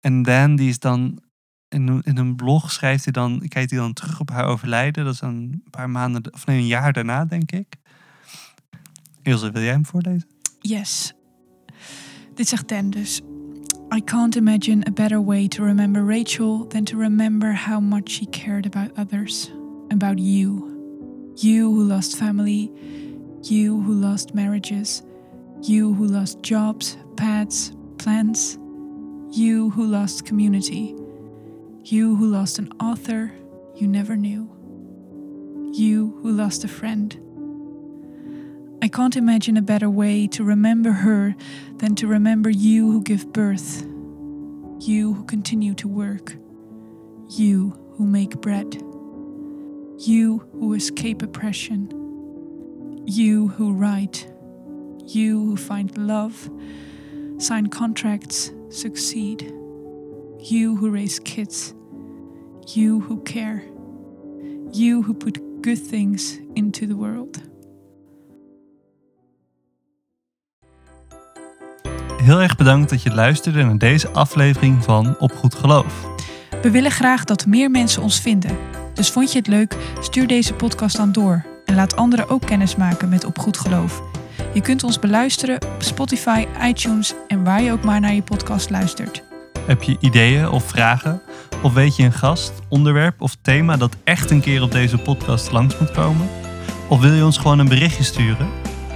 B: en Dan, die is dan in, in een blog schrijft hij dan, kijkt hij dan terug op haar overlijden. Dat is een paar maanden, of nee, een jaar daarna, denk ik. Ilse, wil jij hem voorlezen?
A: Yes. Dit zegt Dan dus. I can't imagine a better way to remember Rachel than to remember how much she cared about others, about you. You who lost family, you who lost marriages, you who lost jobs, pets, plants, you who lost community, you who lost an author you never knew, you who lost a friend. I can't imagine a better way to remember her than to remember you who give birth, you who continue to work, you who make bread, you who escape oppression, you who write, you who find love, sign contracts, succeed, you who raise kids, you who care, you who put good things into the world.
B: Heel erg bedankt dat je luisterde naar deze aflevering van Op Goed Geloof.
A: We willen graag dat meer mensen ons vinden. Dus vond je het leuk? Stuur deze podcast dan door. En laat anderen ook kennis maken met Op Goed Geloof. Je kunt ons beluisteren op Spotify, iTunes en waar je ook maar naar je podcast luistert.
B: Heb je ideeën of vragen? Of weet je een gast, onderwerp of thema dat echt een keer op deze podcast langs moet komen? Of wil je ons gewoon een berichtje sturen?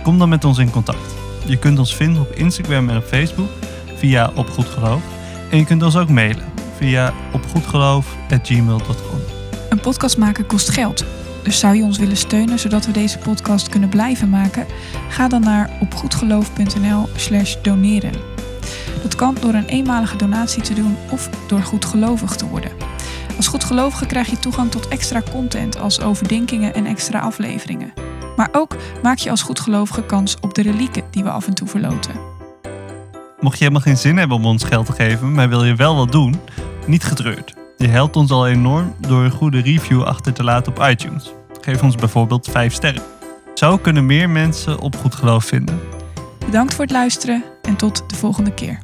B: Kom dan met ons in contact. Je kunt ons vinden op Instagram en op Facebook via Op Goed Geloof. En je kunt ons ook mailen via opgoedgeloof.gmail.com.
A: Een podcast maken kost geld. Dus zou je ons willen steunen zodat we deze podcast kunnen blijven maken? Ga dan naar opgoedgeloof.nl slash doneren. Dat kan door een eenmalige donatie te doen of door goedgelovig te worden. Als goedgelovige krijg je toegang tot extra content als overdenkingen en extra afleveringen. Maar ook maak je als goedgelovige kans op de relieken die we af en toe verloten.
B: Mocht je helemaal geen zin hebben om ons geld te geven, maar wil je wel wat doen, niet getreurd. Je helpt ons al enorm door een goede review achter te laten op iTunes. Geef ons bijvoorbeeld 5 sterren. Zo kunnen meer mensen op goed geloof vinden.
A: Bedankt voor het luisteren en tot de volgende keer.